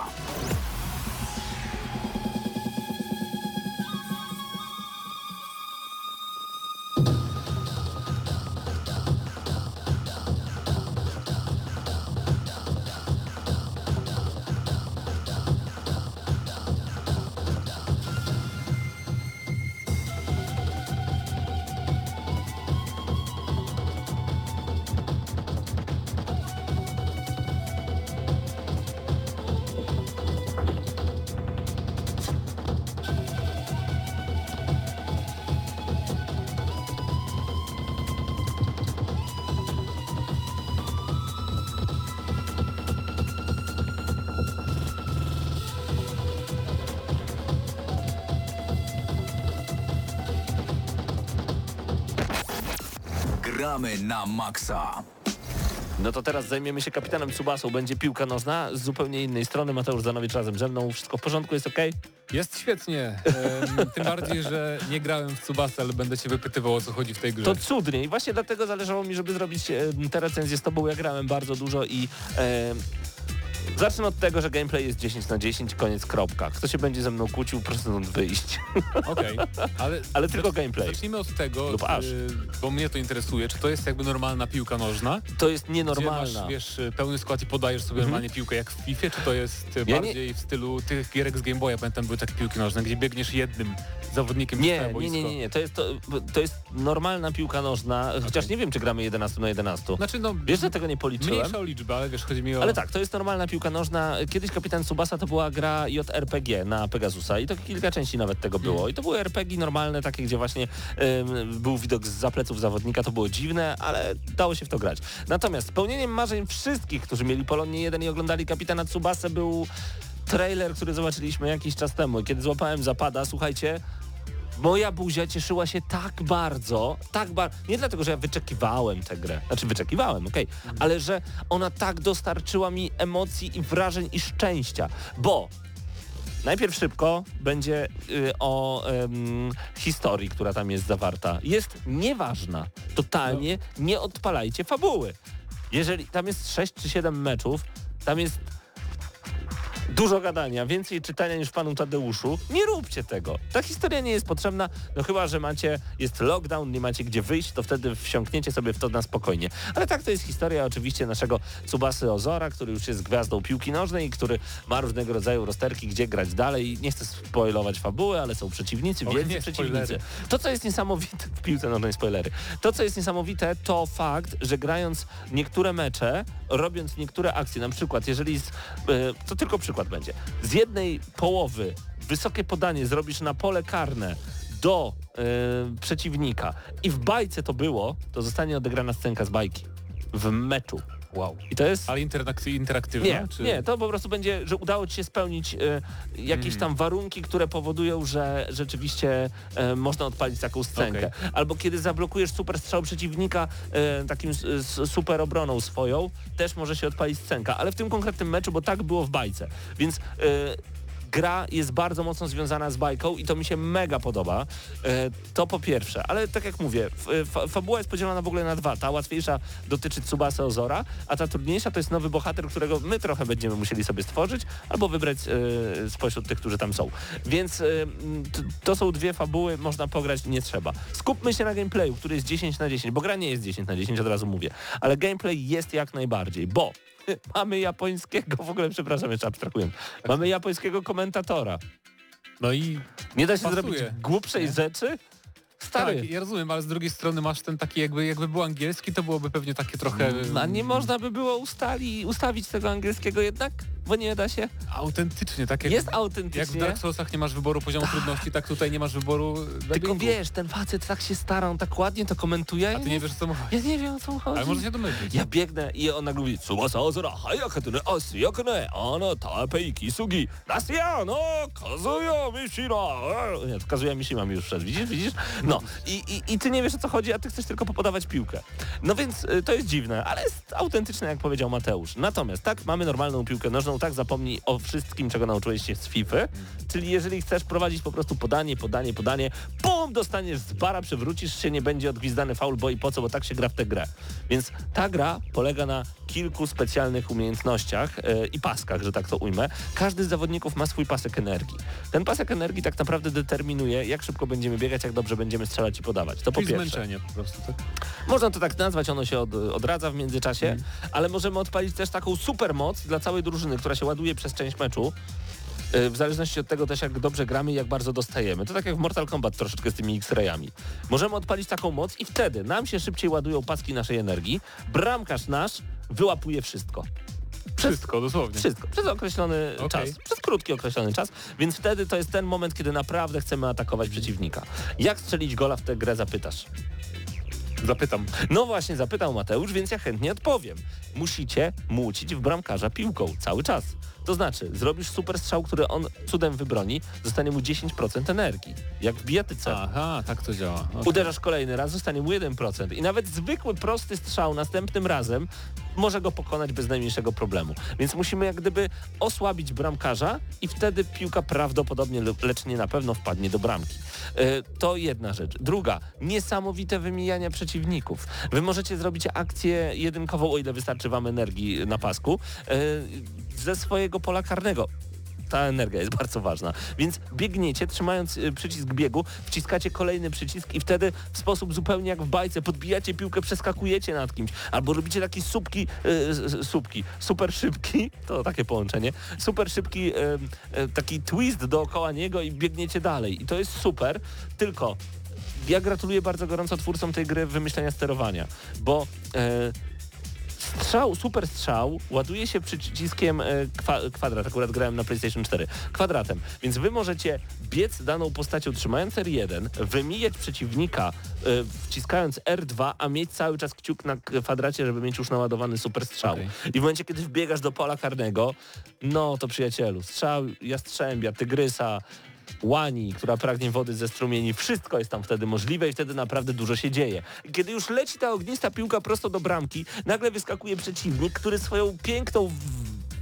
Gramy na maksa. No to teraz zajmiemy się kapitanem Tsubasą. Będzie piłka nożna z zupełnie innej strony. Mateusz Zanowicz razem ze mną. Wszystko w porządku, jest okej? Jest świetnie. Tym bardziej, że nie grałem w Tsubasa, ale będę się wypytywał o co chodzi w tej grze. To cudnie i właśnie dlatego zależało mi, żeby zrobić e, tę recenzję z tobą. Ja grałem bardzo dużo i e, zacznę od tego, że gameplay jest 10 na 10, koniec, kropka. Kto się będzie ze mną kłócił, proszę stąd wyjść. Okej, ale, Ale tylko gameplay. zacznijmy od tego, Lub aż. y, bo mnie to interesuje, czy to jest jakby normalna piłka nożna, To jest gdzie nienormalna. masz, wiesz, y, pełny skład i podajesz sobie normalnie piłkę jak w FIFA, czy to jest Mhm. Ja nie- bardziej w stylu tych gierek z Game Boya, pamiętam były takie piłki nożne, gdzie biegniesz jednym zawodnikiem Nie, nie, nie, nie, nie. To jest, to, to jest normalna piłka nożna, chociaż nie wiem, czy gramy 11 na 11. Znaczy no, Wiesz, że tego nie policzyłem? mniejsza o liczbę, ale wiesz, chodzi mi o... Ale tak, to jest normalna piłka nożna. Kiedyś Kapitan Subasa to była gra JRPG na Pegasusa i to kilka części nawet tego było. I to były RPG normalne, takie, gdzie właśnie ym, był widok z zapleców zawodnika, to było dziwne, ale dało się w to grać. Natomiast spełnieniem marzeń wszystkich, którzy mieli Polonię 1 i oglądali Kapitana Tsubasę był trailer, który zobaczyliśmy jakiś czas temu. Kiedy złapałem zapada, słuchajcie, Moja buzia cieszyła się tak bardzo, tak bardzo, nie dlatego, że ja wyczekiwałem tę grę, znaczy wyczekiwałem, okej, ale że ona tak dostarczyła mi emocji i wrażeń i szczęścia, bo Najpierw szybko będzie y, o em, historii, która tam jest zawarta. Jest nieważna. Totalnie nie odpalajcie fabuły. Jeżeli tam jest 6 czy 7 meczów, tam jest dużo gadania, więcej czytania niż panu Tadeuszu, nie róbcie tego. Ta historia nie jest potrzebna, no chyba, że macie, jest lockdown, nie macie gdzie wyjść, to wtedy wsiąkniecie sobie w to na spokojnie. Ale tak to jest historia oczywiście naszego Tsubasy Ozora, który już jest gwiazdą piłki nożnej i który ma różnego rodzaju rozterki, gdzie grać dalej. Nie chcę spoilować fabuły, ale są przeciwnicy, wielcy nie, przeciwnicy. spoilery. To, co jest niesamowite w piłce nożnej, spoilery. To, co jest niesamowite, to fakt, że grając niektóre mecze, robiąc niektóre akcje, na przykład jeżeli, e, to tylko przykład będzie, z jednej połowy wysokie podanie zrobisz na pole karne do e, przeciwnika i w bajce to było, to zostanie odegrana scenka z bajki. W meczu. Wow. I to jest... Ale interakty, interaktywna? Nie, czy... nie, to po prostu będzie, że udało ci się spełnić e, jakieś Mm. tam warunki, które powodują, że rzeczywiście e, można odpalić taką scenkę. Albo kiedy zablokujesz super strzał przeciwnika e, takim super obroną swoją, też może się odpalić scenka. Ale w tym konkretnym meczu, bo tak było w bajce. Więc gra jest bardzo mocno związana z bajką i to mi się mega podoba. E, to po pierwsze, ale tak jak mówię, fa, fabuła jest podzielona w ogóle na dwa. Ta łatwiejsza dotyczy Tsubasa Ozora, a ta trudniejsza to jest nowy bohater, którego my trochę będziemy musieli sobie stworzyć albo wybrać e, spośród tych, którzy tam są. Więc e, to są dwie fabuły, można pograć, nie trzeba. Skupmy się na gameplayu, który jest 10 na 10, bo gra nie jest 10 na 10, od razu mówię, ale gameplay jest jak najbardziej, bo mamy japońskiego, w ogóle przepraszam, jeszcze abstrahując, mamy japońskiego komentatora. No i Nie da się Pasuje. zrobić głupszej rzeczy? Stary, tak, ja rozumiem, ale z drugiej strony masz ten taki jakby, jakby był angielski, to byłoby pewnie takie trochę... No, nie można by było ustali, ustawić tego angielskiego jednak? Bo nie da się. Autentycznie, tak jak, Jest jak w autentycznie. Dark Soulsach nie masz wyboru poziomu trudności, tak tutaj nie masz wyboru Tylko dubbingu. wiesz, ten facet tak się stara, on tak ładnie to komentuje. A ja ty nie wiesz co mu chodzi. Ja nie wiem o co mu chodzi. Ale może się domyślić. Ja biegnę i on nagle mówi Tsubasa Ozora, hayaka to ne asi jak ne, ano tapei kisugi, nasia no, kazuya mishima. E, Nie, to kazuya mishima mi już wszedł, widzisz, widzisz? No i, i, i ty nie wiesz o co chodzi, a ty chcesz tylko popodawać piłkę. No więc y, to jest dziwne, ale jest autentyczne, jak powiedział Mateusz. Natomiast tak, mamy normalną piłkę nożną, tak zapomnij o wszystkim, czego nauczyłeś się z FIFA, czyli jeżeli chcesz prowadzić po prostu podanie, podanie, podanie, bum, dostaniesz z bara, przewrócisz się, nie będzie odgwizdany faul, bo i po co, bo tak się gra w tę grę. Więc ta gra polega na kilku specjalnych umiejętnościach e, i paskach, że tak to ujmę. Każdy z zawodników ma swój pasek energii. Ten pasek energii tak naprawdę determinuje, jak szybko będziemy biegać, jak dobrze będziemy strzelać i podawać. To po Czyli pierwsze. zmęczenie po prostu, tak? Można to tak nazwać, ono się od, odradza w międzyczasie, ale możemy odpalić też taką super moc dla całej drużyny, która się ładuje przez część meczu. y, W zależności od tego też jak dobrze gramy i jak bardzo dostajemy. To tak jak w Mortal Kombat troszeczkę z tymi X-rayami. Możemy odpalić taką moc i wtedy nam się szybciej ładują paski naszej energii. Bramkarz nasz wyłapuje wszystko. Przez Wszystko, dosłownie. wszystko. Przez określony Okej. czas. Przez krótki określony czas. Więc wtedy to jest ten moment, kiedy naprawdę chcemy atakować przeciwnika. Jak strzelić gola w tę grę zapytasz? Zapytam. No właśnie, zapytał Mateusz, więc ja chętnie odpowiem. Musicie mucić w bramkarza piłką cały czas. To znaczy, zrobisz super strzał, który on cudem wybroni, zostanie mu 10% energii. Jak w bijatyce. Aha, tak to działa. Okej. Uderzasz kolejny raz, zostanie mu 1%. I nawet zwykły, prosty strzał następnym razem może go pokonać bez najmniejszego problemu. Więc musimy jak gdyby osłabić bramkarza i wtedy piłka prawdopodobnie, lecz nie na pewno wpadnie do bramki. E, To jedna rzecz. Druga, niesamowite wymijania przeciwników. Wy możecie zrobić akcję jedynkową, o ile wystarczy wam energii na pasku, e, ze swojego pola karnego ta energia jest bardzo ważna. Więc biegniecie, trzymając y, przycisk biegu, wciskacie kolejny przycisk i wtedy w sposób zupełnie jak w bajce podbijacie piłkę, przeskakujecie nad kimś, albo robicie taki słupki, y, s- słupki, super szybki, to takie połączenie, super szybki y, y, taki twist dookoła niego i biegniecie dalej. I to jest super, tylko ja gratuluję bardzo gorąco twórcom tej gry wymyślenia sterowania, bo e, strzał, super strzał ładuje się przyciskiem e, kwa, kwadrat, akurat grałem na PlayStation 4, kwadratem, więc wy możecie biec daną postacią trzymając R1, wymijać przeciwnika e, wciskając R2, a mieć cały czas kciuk na kwadracie, żeby mieć już naładowany super strzał. Okej. I w momencie, kiedy wbiegasz do pola karnego, no to przyjacielu, strzał jastrzębia, tygrysa, łani, która pragnie wody ze strumieni, wszystko jest tam wtedy możliwe i wtedy naprawdę dużo się dzieje. Kiedy już leci ta ognista piłka prosto do bramki, nagle wyskakuje przeciwnik, który swoją piękną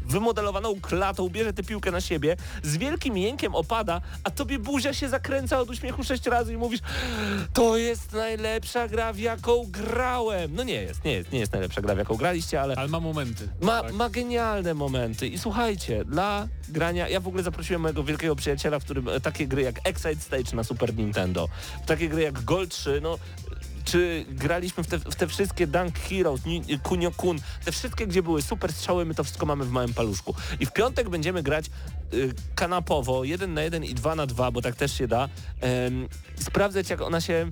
wymodelowaną klatą, bierze tę piłkę na siebie, z wielkim jękiem opada, a tobie buzia się zakręca od uśmiechu sześć razy i mówisz to jest najlepsza gra, w jaką grałem. No nie jest, nie jest, nie jest najlepsza gra, w jaką graliście, ale Ale ma momenty. ma, tak? ma genialne momenty i słuchajcie, dla grania, ja w ogóle zaprosiłem mojego wielkiego przyjaciela, w którym e, takie gry jak Excite Stage na Super Nintendo, takie gry jak Gold 3, no czy graliśmy w te, w te wszystkie Dunk Heroes, Ni- Kunio Kun, te wszystkie, gdzie były super strzały, my to wszystko mamy w małym paluszku. I w piątek będziemy grać y, kanapowo, 1 na 1 i 2 na 2, bo tak też się da, em, sprawdzać jak ona się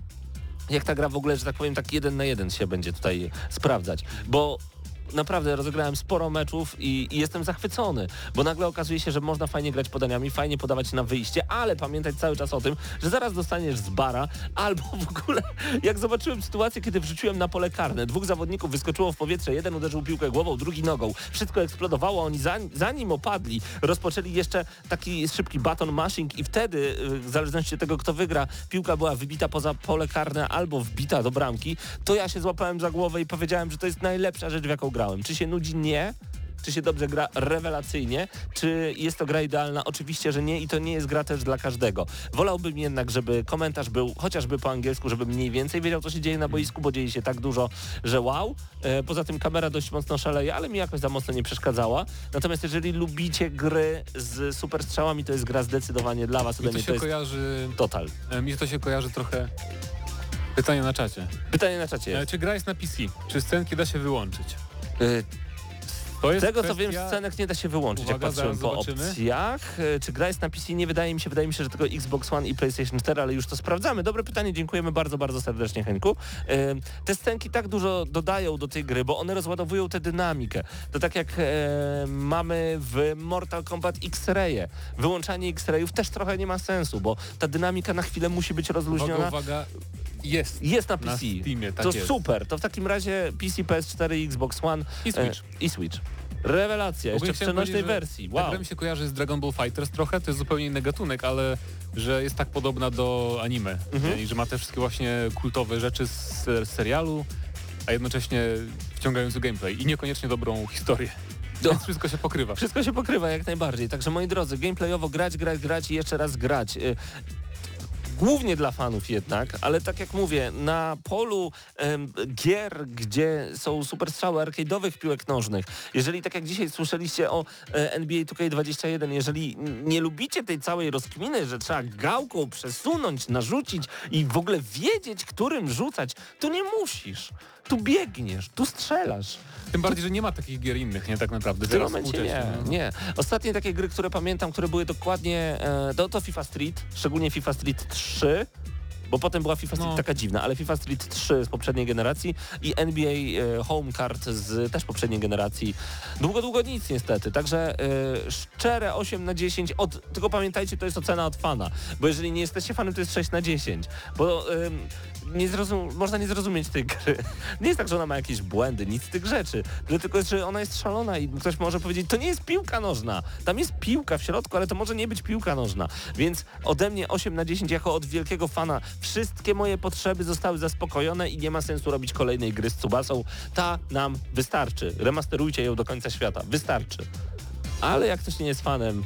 jak ta gra w ogóle, że tak powiem, tak jeden na jeden się będzie tutaj sprawdzać, bo naprawdę rozegrałem sporo meczów i, i jestem zachwycony, bo nagle okazuje się, że można fajnie grać podaniami, fajnie podawać na wyjście, ale pamiętać cały czas o tym, że zaraz dostaniesz z bara, albo w ogóle jak zobaczyłem sytuację, kiedy wrzuciłem na pole karne, dwóch zawodników wyskoczyło w powietrze, jeden uderzył piłkę głową, drugi nogą, wszystko eksplodowało, oni zanim, zanim opadli, rozpoczęli jeszcze taki szybki baton mashing i wtedy, y, w zależności od tego, kto wygra, piłka była wybita poza pole karne albo wbita do bramki, to ja się złapałem za głowę i powiedziałem, że to jest najlepsza rzecz, w jaką grałem. Czy się nudzi? Nie. Czy się dobrze gra? Rewelacyjnie. Czy jest to gra idealna? Oczywiście, że nie i to nie jest gra też dla każdego. Wolałbym jednak, żeby komentarz był chociażby po angielsku, żeby mniej więcej wiedział, co się dzieje na boisku, bo dzieje się tak dużo, że wow. E, poza tym kamera dość mocno szaleje, ale mi jakoś za mocno nie przeszkadzała. Natomiast jeżeli lubicie gry z super strzałami, to jest gra zdecydowanie dla was. Mi to się to jest kojarzy... total. e, Mi to się kojarzy trochę... Pytanie na czacie. Pytanie na czacie E, jest. Czy gra jest na PC? Czy scenki da się wyłączyć? Y, To jest Z tego co kwestia... wiem, scenek nie da się wyłączyć, Uwaga, jak patrzyłem po zobaczymy. opcjach. E, Czy gra jest na PC? Nie wydaje mi się, wydaje mi się, że tylko Xbox One i PlayStation 4, ale już to sprawdzamy. Dobre pytanie, dziękujemy bardzo, bardzo serdecznie, Henku. E, Te scenki tak dużo dodają do tej gry, bo one rozładowują tę dynamikę. To tak jak mamy w Mortal Kombat X-Raye. Wyłączanie X-Rayów też trochę nie ma sensu, bo ta dynamika na chwilę musi być rozluźniona. Uwaga, uwaga. Jest. Jest na PC. Na Steamie, tak to jest. super. To w takim razie PC, PS4 i Xbox One I Switch. E, I Switch. Rewelacja, jeszcze w przenośnej wersji. Ta Wow. gra mi się kojarzy z Dragon Ball Fighters trochę, to jest zupełnie inny gatunek, ale że jest tak podobna do anime Mhm. i że ma te wszystkie właśnie kultowe rzeczy z z serialu, a jednocześnie wciągający gameplay i niekoniecznie dobrą historię. No. Więc wszystko się pokrywa. Wszystko się pokrywa jak najbardziej. Także moi drodzy, gameplayowo grać, grać, grać i jeszcze raz grać. Głównie dla fanów jednak, ale tak jak mówię, na polu em, gier, gdzie są super strzały arcade'owych piłek nożnych, jeżeli tak jak dzisiaj słyszeliście o e, NBA 2K21, jeżeli nie lubicie tej całej rozkminy, że trzeba gałką przesunąć, narzucić i w ogóle wiedzieć, którym rzucać, to nie musisz. Tu biegniesz, tu strzelasz. Tym bardziej, że nie ma takich gier innych, nie tak naprawdę. W tym momencie nie, no. nie. Ostatnie takie gry, które pamiętam, które były dokładnie, e, to, to FIFA Street, szczególnie FIFA Street 3, bo potem była FIFA Street No. taka dziwna, ale FIFA Street 3 z poprzedniej generacji i NBA e, Home Card z też poprzedniej generacji. Długo, długo nic niestety, także e, szczere 8 na 10, od, tylko pamiętajcie, to jest ocena od fana, bo jeżeli nie jesteście fanem, to jest 6 na 10, bo em, nie zrozum, można nie zrozumieć tej gry. Nie jest tak, że ona ma jakieś błędy, nic z tych rzeczy, tylko jest, że ona jest szalona i ktoś może powiedzieć, to nie jest piłka nożna, tam jest piłka w środku, ale to może nie być piłka nożna, więc ode mnie 8 na 10 jako od wielkiego fana wszystkie moje potrzeby zostały zaspokojone i nie ma sensu robić kolejnej gry z Tsubasą, ta nam wystarczy, remasterujcie ją do końca świata, wystarczy. Ale jak ktoś nie jest fanem,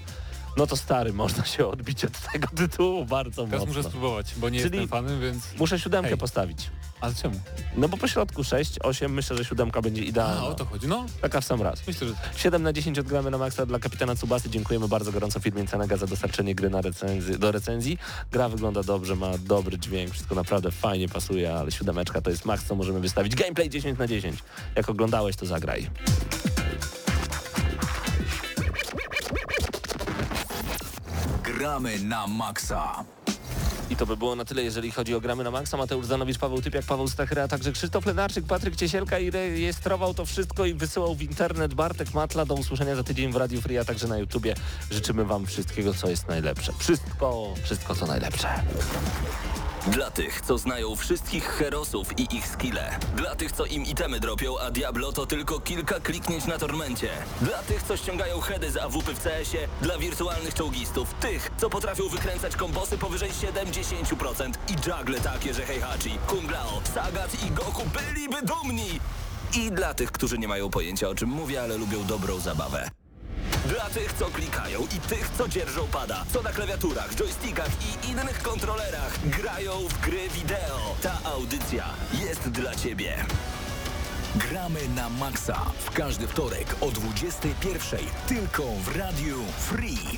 no to stary, można się odbić od tego tytułu bardzo Teraz mocno. muszę spróbować, bo nie Czyli- jestem fanem, więc... Muszę siódemkę Hej. postawić. Ale czemu? No bo po środku 6, 8, myślę, że siódemka będzie idealna. A, o to chodzi. No, Taka w sam raz. myślę, że 7 na 10 odgramy na maksa dla kapitana Tsubasy. Dziękujemy bardzo gorąco firmie Cenega za dostarczenie gry na recenzji, do recenzji. Gra wygląda dobrze, ma dobry dźwięk, wszystko naprawdę fajnie pasuje, ale siódemeczka to jest maks, co możemy wystawić. Gameplay 10 na 10. Jak oglądałeś, to zagraj. Gramy na maksa. I to by było na tyle, jeżeli chodzi o gramy na maksa. Mateusz Zanowicz, Paweł Typiak, Paweł Stachyra, a także Krzysztof Lenarczyk, Patryk Ciesielka i rejestrował to wszystko i wysyłał w internet. Bartek Matla, do usłyszenia za tydzień w Radiu Free, a także na YouTubie. Życzymy Wam wszystkiego, co jest najlepsze. Wszystko, wszystko, co najlepsze. Dla tych, co znają wszystkich herosów i ich skille. Dla tych, co im itemy dropią, a Diablo to tylko kilka kliknięć na tormencie. Dla tych, co ściągają heady z AWP w CS-ie. Dla wirtualnych czołgistów. Tych, co potrafią wykręcać kombosy powyżej 70% i juggle takie, że Heihachi, Kung Lao, Sagat i Goku byliby dumni. I dla tych, którzy nie mają pojęcia o czym mówię, ale lubią dobrą zabawę. Dla tych, co klikają i tych, co dzierżą pada. Co na klawiaturach, joystickach i innych kontrolerach grają w gry wideo. Ta audycja jest dla Ciebie. Gramy na maksa w każdy wtorek o 21.00 tylko w Radiu Free.